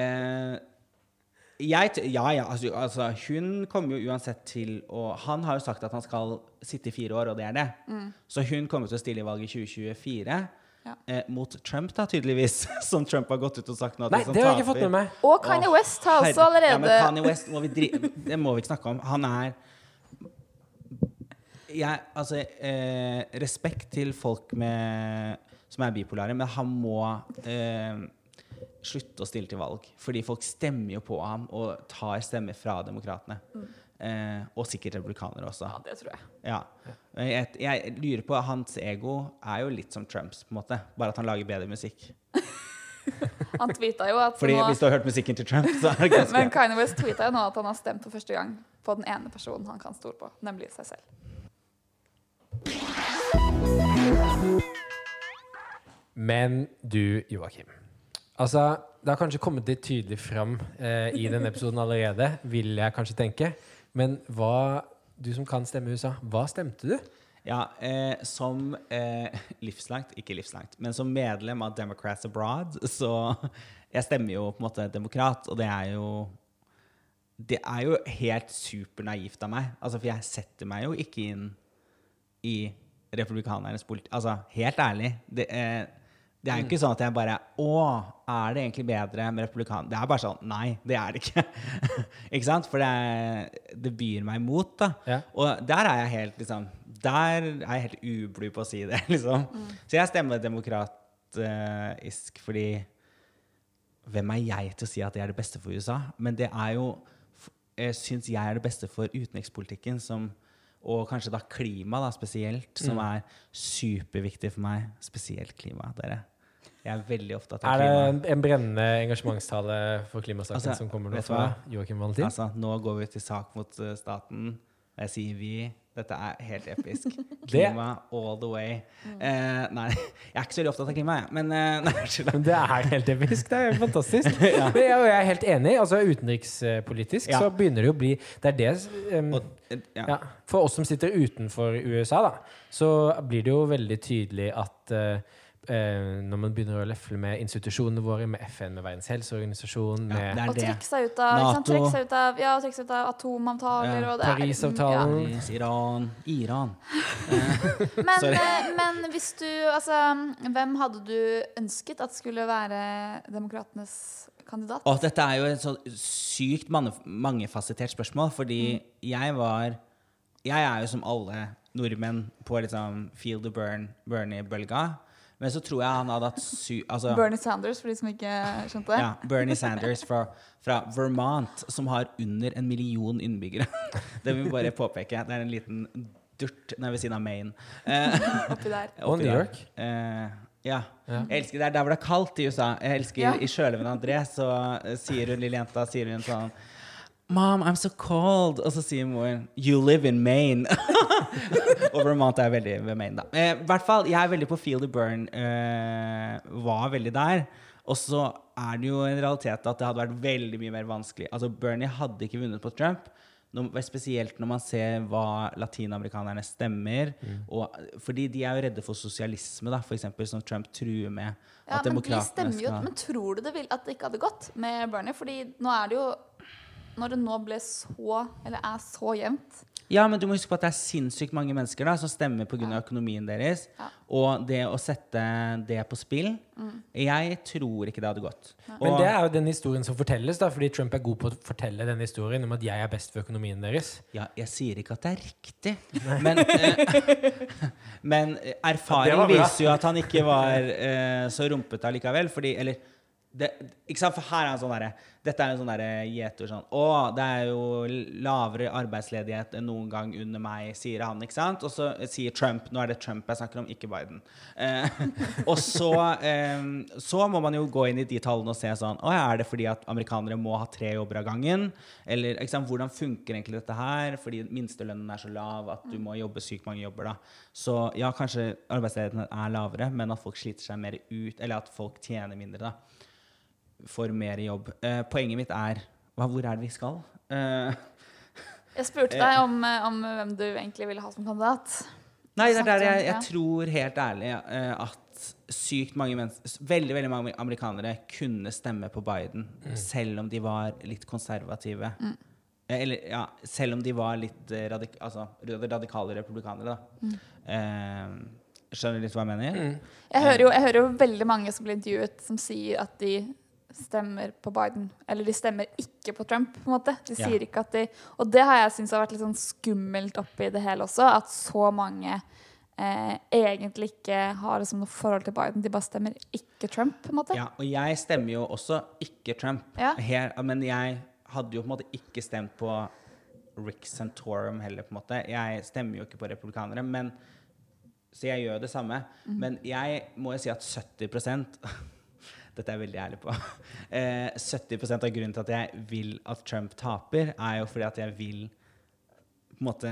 eh, jeg, ja, ja, altså, altså, hun kommer jo uansett til å Han har jo sagt at han skal sitte i fire år, og det er det. Så hun kommer til å stille i valget i 2024. Mm. Ja. Eh, mot Trump, da, tydeligvis. Som Trump har gått ut og sagt nå. Nei, det har jeg ikke fått med meg. Og Kanye West har også allerede Ja, men Kanye West må vi dri Det må vi ikke snakke om. Han er jeg, altså, eh, Respekt til folk med, som er bipolare, men han må eh, slutte å stille til valg. Fordi folk stemmer jo på ham og tar stemmer fra demokratene. Eh, og sikkert republikanere også. Ja, det tror jeg. Ja. Jeg, jeg lurer på Hans ego er jo litt som Trumps, på en måte. Bare at han lager bedre musikk. Han tweeta jo at Fordi nå hvis du har hørt musikken til Trump, så er det ganske Men Kanye West tweeta jo nå at han har stemt for første gang på den ene personen han kan stole på, nemlig seg selv. Men du, Joakim. Altså, det har kanskje kommet litt tydelig fram eh, i denne episoden allerede, vil jeg kanskje tenke. Men hva, du som kan stemme USA, hva stemte du? Ja, eh, som eh, livslangt, ikke livslangt, men som medlem av Democrats Abroad, så Jeg stemmer jo på en måte demokrat, og det er jo Det er jo helt supernaivt av meg. Altså, for jeg setter meg jo ikke inn i republikanernes politikk. Altså, helt ærlig. Det, eh, det er jo ikke sånn at jeg bare Å, er det egentlig bedre med republikanere? Det er bare sånn Nei, det er det ikke. ikke sant? For det, er, det byr meg imot, da. Ja. Og der er jeg helt liksom Der er jeg helt ublu på å si det, liksom. Så jeg stemmer demokratisk fordi Hvem er jeg til å si at det er det beste for USA? Men det er jo Jeg syns jeg er det beste for utenrikspolitikken, som, og kanskje da klima da spesielt, som Mm. er superviktig for meg. Spesielt klima, dere. Jeg er veldig opptatt av klima. Er det en, en brennende engasjementstale for klimasaken Altså, som kommer nå fra? Joakim Valentin? Altså, nå går vi til sak mot eh, staten. Og jeg sier vi. Dette er helt episk. Klima all the way. Eh, nei, jeg er ikke så veldig opptatt av klima, jeg. Men eh, nei. Men det er helt episk. Det er jo fantastisk. Men jeg, er helt enig. altså Utenrikspolitisk Ja. så begynner det å bli Det er det um, Og, ja. ja, For oss som sitter utenfor USA, da, så blir det jo veldig tydelig at eh, eh, når man begynner å løfle med institusjonene våre, med FN, med Verdens helseorganisasjon, Ja, med det er Og trekke seg ut av, ikke sant? NATO. Trekke seg ut av, ja, trekke seg ut av atomavtaler Ja, og det er- Parisavtalen. Paris, Iran Iran. Men, Sorry. eh, men hvis du Altså, hvem hadde du ønsket at skulle være demokratenes kandidat? Og dette er jo et så sykt mange- mangefasettert spørsmål, fordi jeg var Jeg er jo som alle nordmenn på liksom feel the burn, Bernie-bølga. Men så tror jeg han hadde hatt sy... Altså, Bernie Sanders, for de som ikke skjønte det. ja, Bernie Sanders fra, fra Vermont, som har under en million innbyggere. Det vil vi bare påpeke. Det er en liten durt nede ved siden av Maine. Eh, Oppi der. Og New. York. Eh, ja. Ja. Jeg elsker det er der hvor det er kaldt i USA. Jeg elsker Ja. I Sjølven André så sier hun lille jenta sier hun sånn Mom, I'm so cold. Og så sier moren You live in Maine. og Vermont er veldig ved Maine, da. Eh, I hvert fall, jeg er veldig på Feel the Burn. Eh, var veldig der. Og så er det jo en realitet at det hadde vært veldig mye mer vanskelig. Altså, Bernie hadde ikke vunnet på Trump. når, Spesielt når man ser hva latinamerikanerne stemmer. Mm. Og, fordi de er jo redde for sosialisme, da, for eksempel, som Trump truer med. Ja, men de stemmer jo Men tror du det, vil, at det ikke hadde gått med Bernie? Fordi nå er det jo Når det nå ble så Eller er så jevnt Ja, men du må huske på at det er sinnssykt mange mennesker da, som stemmer pga. av økonomien deres. Ja. Og det å sette det på spill Jeg tror ikke det hadde gått. Men Og- det er jo den historien som fortelles, da, fordi Trump er god på å fortelle den historien om at jeg er best for økonomien deres. Ja, jeg sier ikke at det er riktig, men, eh, men erfaring Det viser jo at han ikke var eh, så rumpete allikevel. Fordi, eller det, ikke sant? For her er en sånn derre Dette er en sånn derre gjeter sånn Å, det er jo lavere arbeidsledighet enn noen gang under meg, sier han, ikke sant? Og så sier Trump Nå er det Trump jeg snakker om, ikke Biden. Eh, og så, eh, så må man jo gå inn i de tallene og se sånn Å ja, er det fordi at amerikanere må ha tre jobber av gangen? Eller ikke sant? hvordan funker egentlig dette her? Fordi minstelønnen er så lav at du må jobbe sykt mange jobber, da. Så ja, kanskje arbeidsledigheten er lavere, men at folk sliter seg mer ut, eller at folk tjener mindre, da. Får mer jobb. Eh, poenget mitt er hva, Hvor er det vi skal? Eh, Jeg spurte deg om, eh, om hvem du egentlig ville ha som kandidat. Nei, det er der jeg, jeg tror helt ærlig eh, at sykt mange mennesker Veldig veldig mange amerikanere kunne stemme på Biden selv om de var litt konservative. Mm. Eller ja, selv om de var litt eh, radik altså, radikale republikanere, da. Eh, skjønner du litt hva jeg mener? Jeg hører, jo, jeg hører jo veldig mange som blir intervjuet, som sier at de stemmer på Biden. Eller de stemmer ikke på Trump, på en måte. De Ja. sier ikke at de Og det har jeg syntes har vært litt sånn skummelt oppi det hele også, at så mange eh, egentlig ikke har liksom noe forhold til Biden. De bare stemmer ikke Trump, på en måte. Ja, og jeg stemmer jo også ikke Trump. Ja. Her, men jeg hadde jo på en måte ikke stemt på Rick Santorum heller, på en måte. Jeg stemmer jo ikke på republikanere, men Så jeg gjør det samme. Men jeg må jo si at 70 Dette er jeg veldig ærlig på. Eh, 70 av grunnen til at jeg vil at Trump taper, er jo fordi at jeg vil på en måte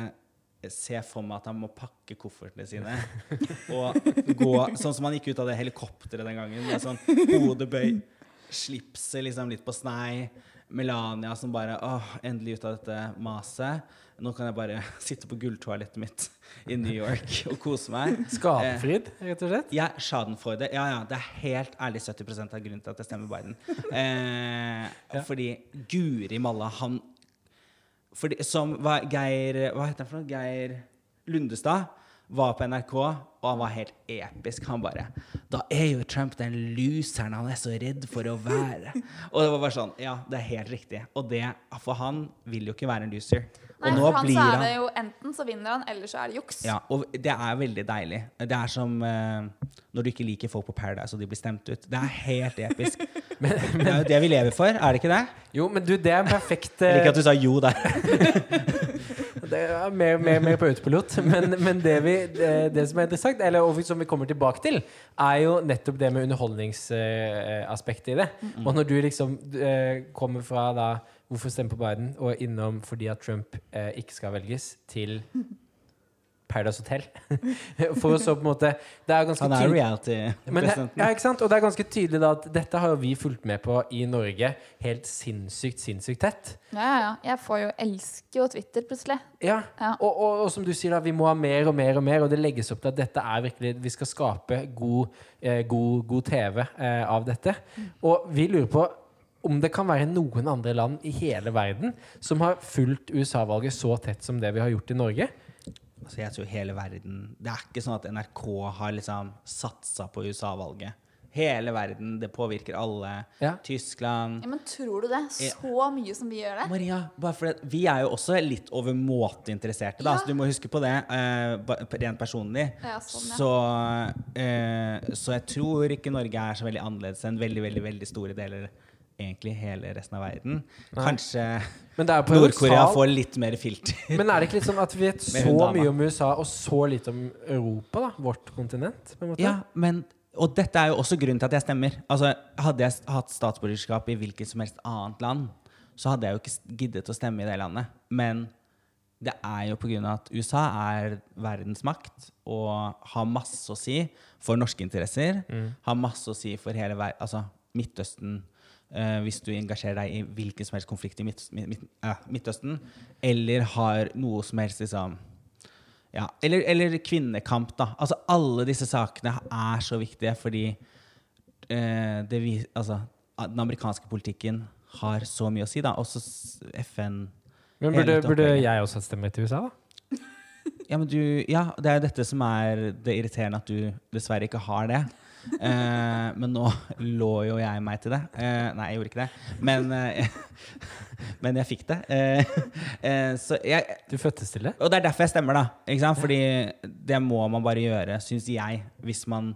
se for meg at han må pakke koffertene sine og gå sånn som han gikk ut av det helikopteret den gangen. Med sånn hodebøy, slipset liksom litt på snei. Melania som bare åh, endelig ut av dette maset. Nå kan jeg bare sitte på gulltoalettet mitt i New York og kose meg. Skapfrid, rett og slett. Ja, Schadenfreude. Ja, ja, det er helt ærlig 70% av grunnen til at jeg stemmer Biden. Eh, Fordi Guri malla, han fordi, Som hva, Geir Hva heter han for noe? Geir Lundestad var på NRK, og han var helt episk. Han bare Da er jo Trump den loseren han er så redd for å være. Og det var bare sånn Ja, det er helt riktig. Og det For han vil jo ikke være en loser. Nei, og nå for han blir så er det jo enten så vinner han, eller så er det juks. ja, og det er veldig deilig. Det er som uh, når du ikke liker folk på Paradise, og de blir stemt ut. Det er helt episk. Men det er jo det vi lever for, er det ikke det? Jo, men du, det er en perfekt Jeg liker eh, at du sa jo der. Det er mer, mer, mer på autopilot. Men, men det, vi, det, det som er interessant, eller og som vi kommer tilbake til, er jo nettopp det med underholdningsaspektet i det. Og når du liksom eh, kommer fra da hvorfor stemme på Biden, og innom fordi at Trump eh, ikke skal velges, til Paradise Hotel. For å så på en måte Det er ganske Han er tydelig- reality-presidenten. ja, ikke sant? Og det er ganske tydelig da at dette har jo vi fulgt med på i Norge helt sinnssykt, sinnssykt tett. Ja, ja, ja. Jeg får jo elsker jo Twitter plutselig. Ja, Ja. Og, og, og som du sier, da, vi må ha mer og mer og mer, og det legges opp til at dette er virkelig Vi skal skape god, eh, god, god TV eh, av dette. Og vi lurer på om det kan være noen andre land i hele verden som har fulgt USA-valget så tett som det vi har gjort i Norge. Altså, jeg tror hele verden Det er ikke sånn at NRK har liksom satsa på USA-valget. Hele verden. Det påvirker alle. Ja. Tyskland Ja, men tror du det? Så mye som vi gjør det? Maria, bare for det, vi er jo også litt overmåte interesserte, da, Ja. så du må huske på det uh, rent personlig. Ja, sånn, ja. så, uh, så jeg tror ikke Norge er så veldig annerledes enn veldig, veldig, veldig store deler Egentlig hele resten av verden. Kanskje er på Nord-Korea får litt mer filter. Men er det ikke litt sånn at vi vet så mye om USA og så lite om Europa, da? Vårt kontinent? på? Ja, men Og dette er jo også grunnen til at jeg stemmer. Altså, Hadde jeg hatt statsborgerskap i hvilket som helst annet land, så hadde jeg jo ikke giddet å stemme i det landet. Men det er jo pga. at USA er verdensmakt og har masse å si for norske interesser. Har masse å si for hele verden. Altså, Midtøsten eh, hvis du engasjerer deg i hvilken som helst konflikt i Midt, Midt, uh, Midtøsten, eller har noe som helst liksom ja, eller, eller kvinnekamp, da. Altså, alle disse sakene er så viktige fordi uh, det vi, altså, den amerikanske politikken har så mye å si, da. Også FN Men burde, burde jeg også stemme til USA, da? Ja, men du, ja, det er jo dette som er det irriterende, at du dessverre ikke har det. Eh, men nå lå jo jeg meg til det. Eh, nei, jeg gjorde ikke det. Men, eh, men jeg fikk det. Eh, eh, så jeg, Du fødtes til det? og det er derfor jeg stemmer, da. Ikke sant? Fordi det må man bare gjøre, syns jeg, hvis man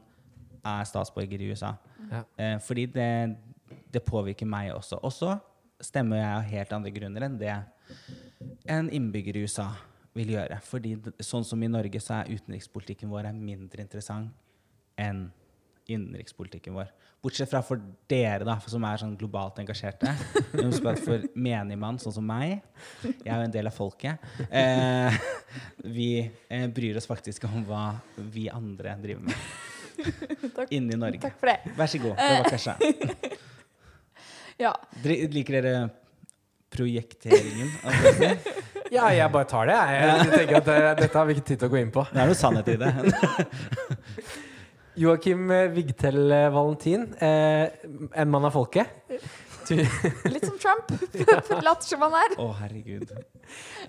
er statsborger i USA. Ja. Eh, fordi det, det påvirker meg også. Og så stemmer jeg av helt andre grunner enn det en innbygger i USA vil gjøre. Fordi sånn som i Norge så er utenrikspolitikken vår mindre interessant enn innenrikspolitikken vår. Bortsett fra for dere, da, som er sånn globalt engasjerte. Men Husk at for menigmann, sånn som meg, jeg er jo en del av folket, eh, vi eh, bryr oss faktisk om hva vi andre driver med Takk. inni Norge. Takk for det. Vær så god. Det var kanskje. Ja. Liker dere projekteringen? Ja, jeg bare tar det. jeg. Jeg tenker at Dette har vi ikke tid til å gå inn på. Det er noe sannhet i det. Joakim Vigtel Valentin, eh, en mann av folket. Litt som Trump. Later som han er. Å, herregud.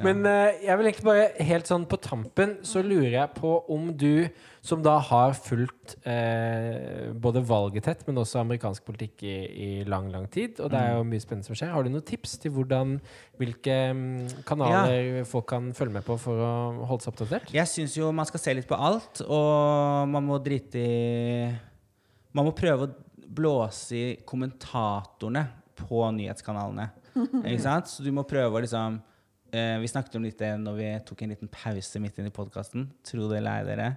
Men uh, jeg vil egentlig bare helt sånn på tampen så lurer jeg på om du, som da har fulgt uh, både valget tett, men også amerikansk politikk i, i lang, lang tid, og det er jo mye spennende som skjer, har du noen tips til hvordan, hvilke kanaler kanaler folk kan følge med på for å holde seg oppdatert? Jeg syns jo man skal se litt på alt, og man må drite i Man må prøve å blåse i kommentatorene på nyhetskanalene. Ikke sant? Så du må prøve å liksom eh, Vi snakket om litt det når vi tok en liten pause midt inn i podkasten. Tro det eller ei, dere.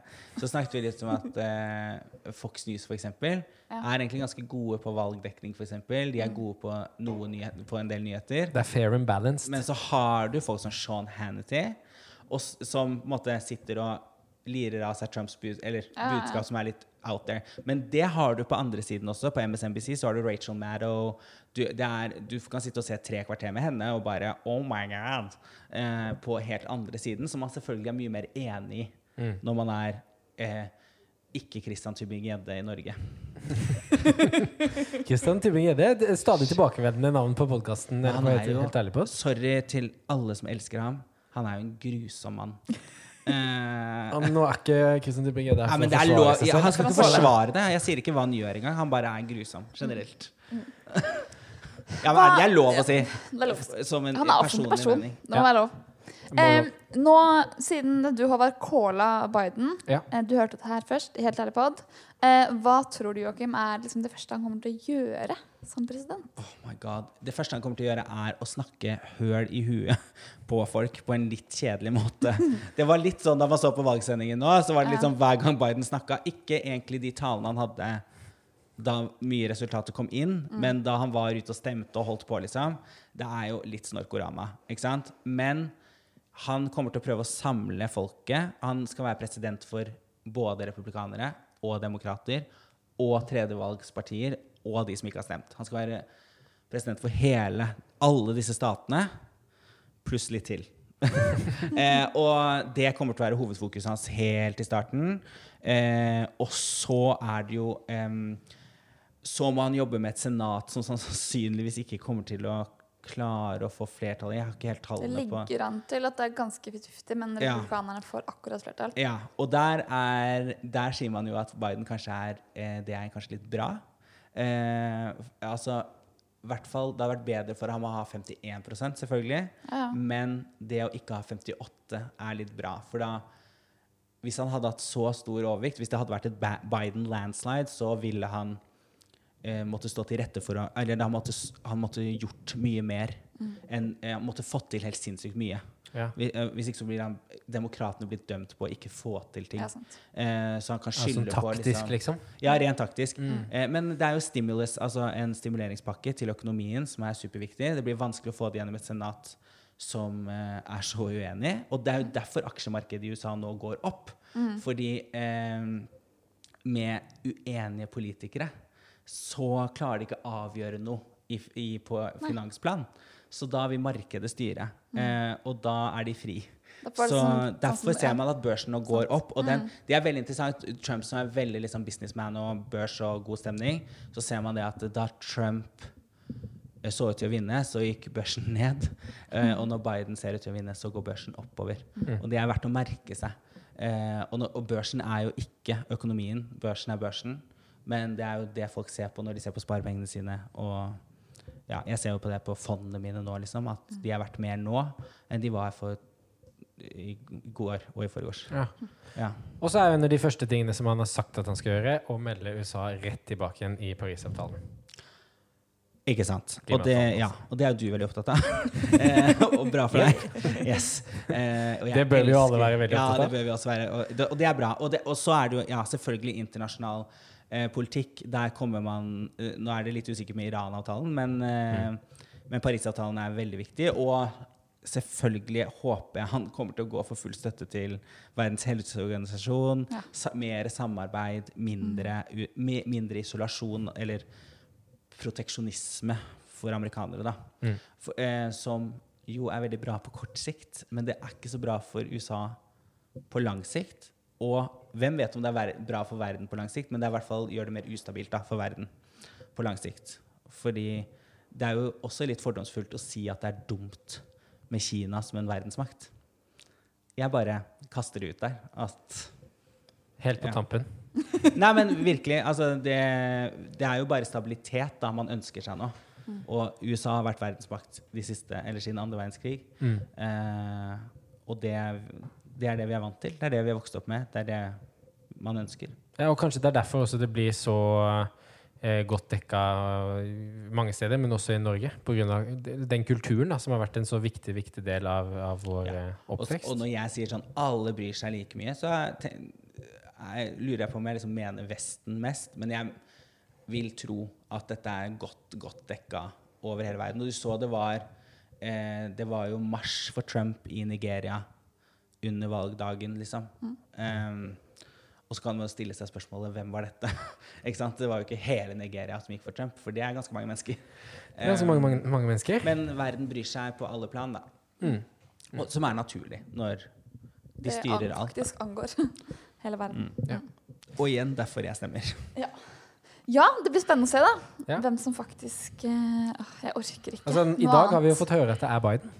Så snakket vi litt om at eh, Fox News for eksempel, Ja. er egentlig ganske gode på valgdekning. For eksempel. De er gode på, noe nyhet, på en del nyheter. Det er fair and balanced. Men så har du folk som Sean Hannity, og, som på en måte sitter og lirer av seg Trumps bud, eller Ja, ja. budskap som er litt out there. Men det har du på andre siden også. På MSNBC så har du Rachel Maddow. Du, er, du kan sitte og se tre kvarter med henne og bare Oh my God! Eh, på helt andre siden, som man selvfølgelig er mye mer enig i Mm. når man er eh, ikke Christian Tybing-Gjedde i Norge. Kristian Tybing-Gjedde, er stadig tilbakevendende navn på podkasten. Sorry til alle som elsker ham. Han er jo en grusom mann. Eh, Ja, men nå er ikke Kristian Tybing-Gjedde her Ja, for å forsvare seg selv. ja, han skal ikke forsvare det. Jeg sier ikke hva han gjør engang. Han bare er grusom generelt. Ja, men det er lov å si. Det er lov. Som en Han er offentlig personlig person. mening. Det må være lov. Eh, nå, siden du Håvard calla Biden, Ja. eh, du hørte det her først, helt ærlig pod, eh, hva tror du Joachim, er liksom det første han kommer til å gjøre som president? Oh my god. Det første han kommer til å gjøre, er å snakke høl i huet på folk på en litt kjedelig måte. Det var litt sånn da man så på valgsendingen nå, så var det litt sånn hver gang Biden snakka. Ikke egentlig de talene han hadde da mye resultater kom inn, men da han var ute og stemte og holdt på, liksom. Det er jo litt snorkorama, ikke sant? Men han kommer til å prøve å samle folket. Han skal være president for både republikanere og demokrater og tredjevalgspartier og de som ikke har stemt. Han skal være president for hele, alle disse statene, pluss litt til. eh, og det kommer til å være hovedfokuset hans helt i starten. Eh, og så er det jo eh, Så må han jobbe med et senat som sannsynligvis ikke kommer til å klare å få flertall. Jeg har ikke helt Det tallene på ligger an til at det er ganske 50-50, men Ja. republikanerne får akkurat flertall. Ja, og der, er, der sier man jo at Biden kanskje er eh, Det er kanskje litt bra. Eh, altså, hvert fall, Det har vært bedre for ham å ha 51 selvfølgelig. Ja, ja. Men det å ikke ha 58 er litt bra. For da Hvis han hadde hatt så stor overvikt, hvis det hadde vært et Biden landslide, så ville han eh, måtte stå til rette for Eller han måtte, han måtte gjort mye mer. Mm. En, Han måtte fått til helt sinnssykt mye. Ja. Eh, Hvis ikke så blir han demokratene blitt dømt på å ikke få til ting. Ja. Eh, så han kan skylde altså, på taktisk, liksom. Ja, rent taktisk. Eh, men det er jo stimulus, altså en stimuleringspakke til økonomien som er superviktig. Det blir vanskelig å få det gjennom et senat som eh, er så uenig. Og det er jo derfor aksjemarkedet i USA nå går opp. Fordi eh, med uenige politikere så klarer de ikke å avgjøre noe i, i, på finansplan. Så da vil markedet styre. Eh, og da er de fri. Så sånn- sånn derfor ser man at børsen nå går opp. Og den, det er veldig interessant. Trump som er veldig liksom businessman og børs og god stemning, så ser man det at da Trump eh, så ut til å vinne, så gikk børsen ned. Eh, og når Biden ser ut til å vinne, så går børsen oppover. Og det er verdt å merke seg. Eh, og, når, og børsen er jo ikke økonomien. Børsen er børsen. Men det er jo det folk ser på når de ser på sparepengene sine. Og ja, jeg ser jo på det på fondene mine nå, liksom, at de er verdt mer nå enn de var for i går og i forgårs. Ja. Ja. Og så er jo en av de første tingene som han har sagt at han skal gjøre, å melde USA rett tilbake igjen i Parisavtalen. Ikke sant. Og det, ja, og det er jo du veldig opptatt av. eh, og bra for deg. Yes. Eh, Det bør vi jo alle være veldig opptatt av. Ja, det bør vi også være. Og det, og det er bra. Og, det, og så er det jo ja, selvfølgelig internasjonal politikk. Der kommer man eh, Nå er det litt usikkert med Iran-avtalen, men, eh, men Parisavtalen er veldig viktig. Og selvfølgelig håper jeg han kommer til å gå for full støtte til Verdens helseorganisasjon. Ja. Sa, mer samarbeid, mindre, u, mi, mindre isolasjon, eller proteksjonisme for amerikanere, da. Mm. For, eh, som jo er veldig bra på kort sikt, men det er ikke så bra for USA på lang sikt. Og hvem vet om det er bra for verden på lang sikt, men det er i hvert fall gjør det mer ustabilt da, for verden på lang sikt. Fordi det er jo også litt fordomsfullt å si at det er dumt med Kina som en verdensmakt. Jeg bare kaster det ut der. At Helt på Ja. tampen. Nei, men virkelig. Altså, det, det er jo bare stabilitet da man ønsker seg nå. Og USA har vært verdensmakt de siste, eller siden andre verdenskrig. Mm. Eh, og det, det er det vi er vant til. Det er det vi har vokst opp med. Det er det man ønsker. Ja, og kanskje det er derfor også det blir så eh, godt dekka mange steder, men også i Norge. Pga. den kulturen da, som har vært en så viktig viktig del av, av vår Ja. oppvekst. Og, og når jeg sier sånn alle bryr seg like mye, så te- er, lurer jeg på om jeg liksom mener Vesten mest. Men jeg vil tro at dette er godt, godt dekka over hele verden. Og du så det var eh, Det var jo marsj for Trump i Nigeria under valgdagen, liksom. Um, og så kan man stille seg spørsmålet hvem var dette? ikke sant? Det var jo ikke hele Nigeria som gikk for Trump, for det er ganske mange mennesker. Det er ganske mange, mange, mange mennesker. Men verden bryr seg på alle plan, da. Mm. Og, som er naturlig når de styrer alt. alt. faktisk angår hele verden. Ja. Og igjen derfor jeg stemmer. Ja, det blir spennende å se, da. Ja. Hvem som faktisk eh, Jeg orker ikke. Altså, I dag har vi jo fått høre at det er Biden.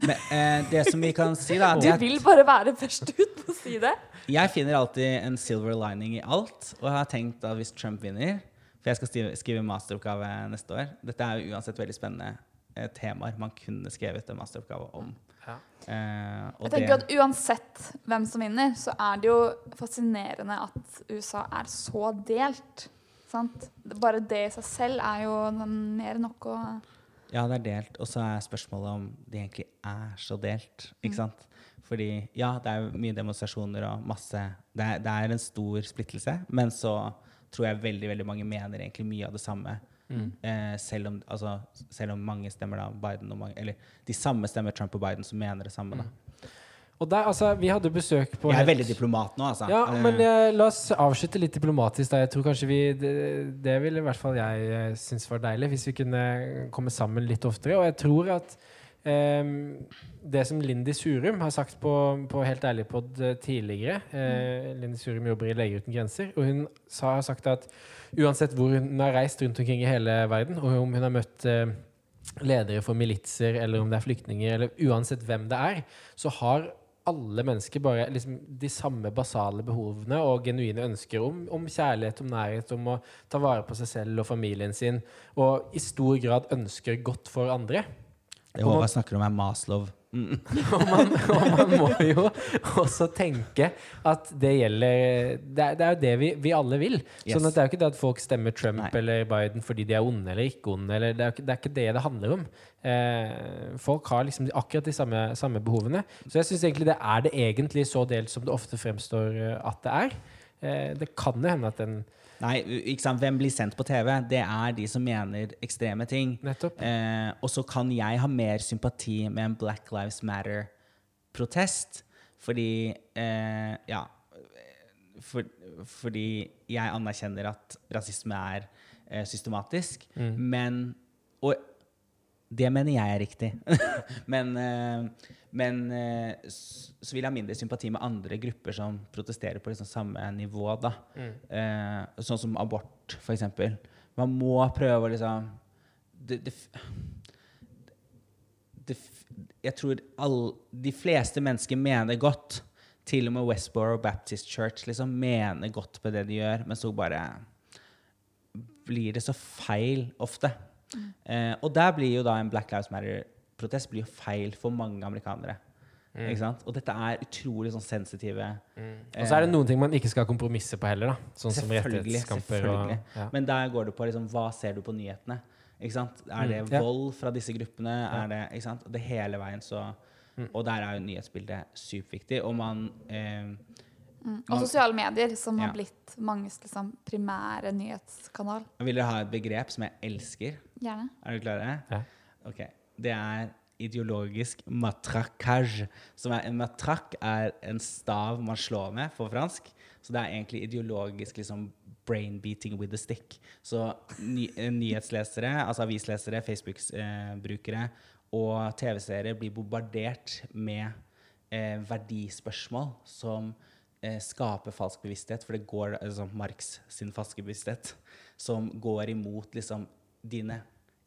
Men eh, det som vi kan si, da Du vil bare være først ut på å si det. jeg finner alltid en silver lining i alt. Og jeg har tenkt at hvis Trump vinner For jeg skal skrive, masteroppgave neste år. Dette er jo uansett veldig spennende eh, temaer man kunne skrevet en masteroppgave om. Ja. Eh, og Jeg tenker at Uansett hvem som vinner, så er det jo fascinerende at USA er så delt. Sant? Bare det i seg selv er jo mer enn nok å Ja, det er delt. Og så er spørsmålet om det egentlig er så delt. Mm. Ikke sant? Fordi ja, det er mye demonstrasjoner og masse det er, det er en stor splittelse. Men så tror jeg veldig veldig mange mener egentlig mye av det samme. Mm. Eh, selv, om, altså, selv om mange stemmer da Biden og mange, Eller de samme stemmer Trump og Biden, som mener det samme. da. Der, altså, vi hadde besøk på Jeg er veldig diplomat nå, altså. Ja, Eh, men eh, la oss avslutte litt diplomatisk. Da. Jeg tror kanskje vi, det, det ville i hvert fall jeg eh, synes var deilig, hvis vi kunne komme sammen litt oftere. Og jeg tror at eh, det som Lindy Surum har sagt på, på Helt ærlig-pod tidligere eh, Lindy Surum jobber i Leger uten grenser, og hun sa, har sagt at uansett hvor hun har reist rundt omkring i hele verden, og om hun har møtt eh, ledere for militser, eller om det er flyktninger, eller uansett hvem det er, så har alle mennesker bare liksom de samme basale behovene og genuine ønsker om, om kjærlighet, om nærhet, om å ta vare på seg selv og familien sin, og i stor grad ønsker godt for andre. Det Håvard snakker om, er Maslow. Mm. Og man, og man må jo også tenke at det gjelder Det er, det er jo det vi, vi alle vil. Yes. Sånn at Det er jo ikke det at folk stemmer Trump Nei. eller Biden fordi de er onde eller ikke onde. Eller det, er, ikke- det er ikke det det handler om. Eh, folk har liksom akkurat de samme, samme behovene. Så jeg syns egentlig det er det egentlig så delt som det ofte fremstår eh, at det er. Eh, det kan jo hende at den Nei, ikke sant? hvem blir sendt på TV? Det er de som mener ekstreme ting. Nettopp. Eh, og så kan jeg ha mer sympati med en Black Lives Matter-protest, fordi eh, Ja. For, fordi jeg anerkjenner at rasisme er eh, systematisk. Mm. Men Og det mener jeg er riktig. men eh, men eh, så vil jeg ha mindre sympati med andre grupper som protesterer på liksom samme nivå. da. Mm. Eh, sånn som abort, eksempel. Man må prøve å liksom det, det, det, Jeg tror all, de fleste mennesker mener godt. Til og med Westboro Baptist Church liksom mener godt på det de gjør, men så bare blir det så feil ofte. Eh, og der blir jo da en Black Lives Matter-protest blir jo feil for mange amerikanere. Ikke sant? Og dette er utrolig sånn sensitive Og så er det noen ting man ikke skal kompromisse på heller, da. Sånn som rettighetskamper og ja. Men der går det på liksom, hva ser du på nyhetene? Ikke sant? Er det Mm, ja. vold fra disse gruppene? Er det, ikke sant? Det hele veien så Mm. Og der er jo nyhetsbildet superviktig. Og man eh, Mm. Og sosiale medier, som Ja. har blitt manges liksom, primære nyhetskanal. Vil dere ha et begrep som jeg elsker? Gjerne. Er dere klare? Ja. Ok. Det er ideologisk matrakage. Som er, en matrakk er en stav man slår med på fransk. Så det er egentlig ideologisk liksom brain beating with a stick. Så ny, eh, nyhetslesere, altså avislesere, Facebook-brukere og TV-seere blir bombardert med eh, verdispørsmål som eh, skaper falsk bevissthet, for det går liksom, Marx sin falske bevissthet, som går imot liksom dine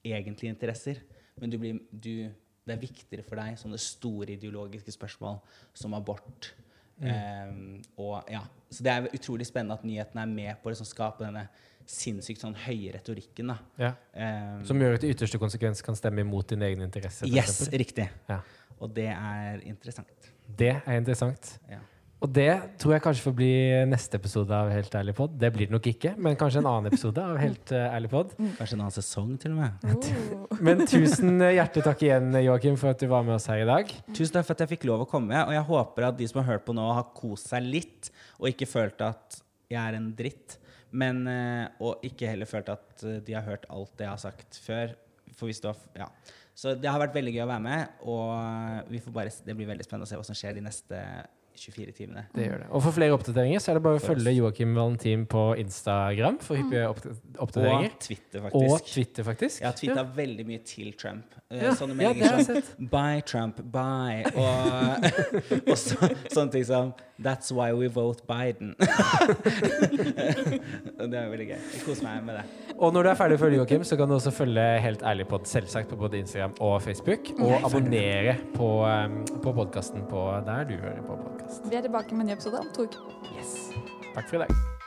egentlige interesser. Men du blir, du, det er viktigere for deg sånne store ideologiske spørsmål som abort. Eh, og ja, Så det er utrolig spennende at nyhetene er med på å liksom skape denne sinnssykt sånn høye retorikken. da. Ja. Um, Som gjør at i ytterste konsekvens kan stemme imot din egen interesse. yes, eksempel. riktig. Ja. Og det er interessant. Det er interessant. Ja. Og det tror jeg kanskje får bli neste episode av Helt ærlig pod. Det blir det nok ikke, men kanskje en annen episode av Helt eh, ærlig pod. Kanskje en annen sesong, til og med. Oh. Men tusen hjertelig takk igjen, Joakim, for at du var med oss her i dag. Tusen takk for at jeg fikk lov å komme, og jeg håper at de som har hørt på nå, har kost seg litt, og ikke følt at jeg er en dritt. Men, eh, og ikke heller følt at eh, de har hørt alt det jeg har sagt før. For hvis du har, ja. Så det har vært veldig gøy å være med, og vi får bare, det blir veldig spennende å se hva som skjer de neste 24 timene. Det gjør det. Og for flere oppdateringer så er det bare å følge. Joakim Valentin på Instagram for hyppige oppd- oppdateringer. Og Twitter, Og faktisk. Twitter, faktisk. Jeg har tweeta veldig mye til Trump. Eh, Ja, Sånne meldinger ja, som sett. Bye, Trump. Bye. Og, og så, sånne ting som That's why we vote Biden. Det er veldig gøy. Jeg koser meg med det. Og når du er ferdig å følge Joakim, så kan du også følge Helt ærlig pod selvsagt på både Instagram og Facebook. Og abonnere på, på podkasten på der du hører på podkast. Vi er tilbake med en ny episode om to uker. Yes. Takk for i dag.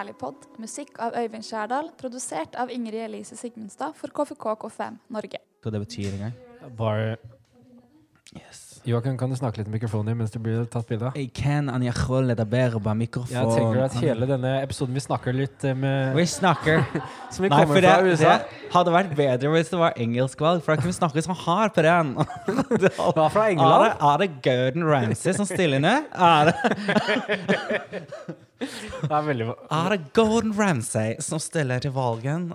Ærlig pod, musikk av Øyvind Skjærdal, produsert av Ingrid Elise Sigmundstad for KFK KFM Norge. Hva det betyr engang? Bare Joakim, kan du snakke litt i mikrofonen mens du blir tatt bilde av? Jeg kan an jeg på mikrofon. Jeg tenker at hele denne episoden vi snakker litt eh, med Vi snakker Som vi Nei, kommer det, fra USA. det hadde vært bedre hvis det var engelskvalg, for da kunne vi snakke sånn hard på den. Det Hva fra Er England? det, er det Gordon Ramsay som stiller ned? Er det, Det er er det Gordon Ramsay som stiller til valgen?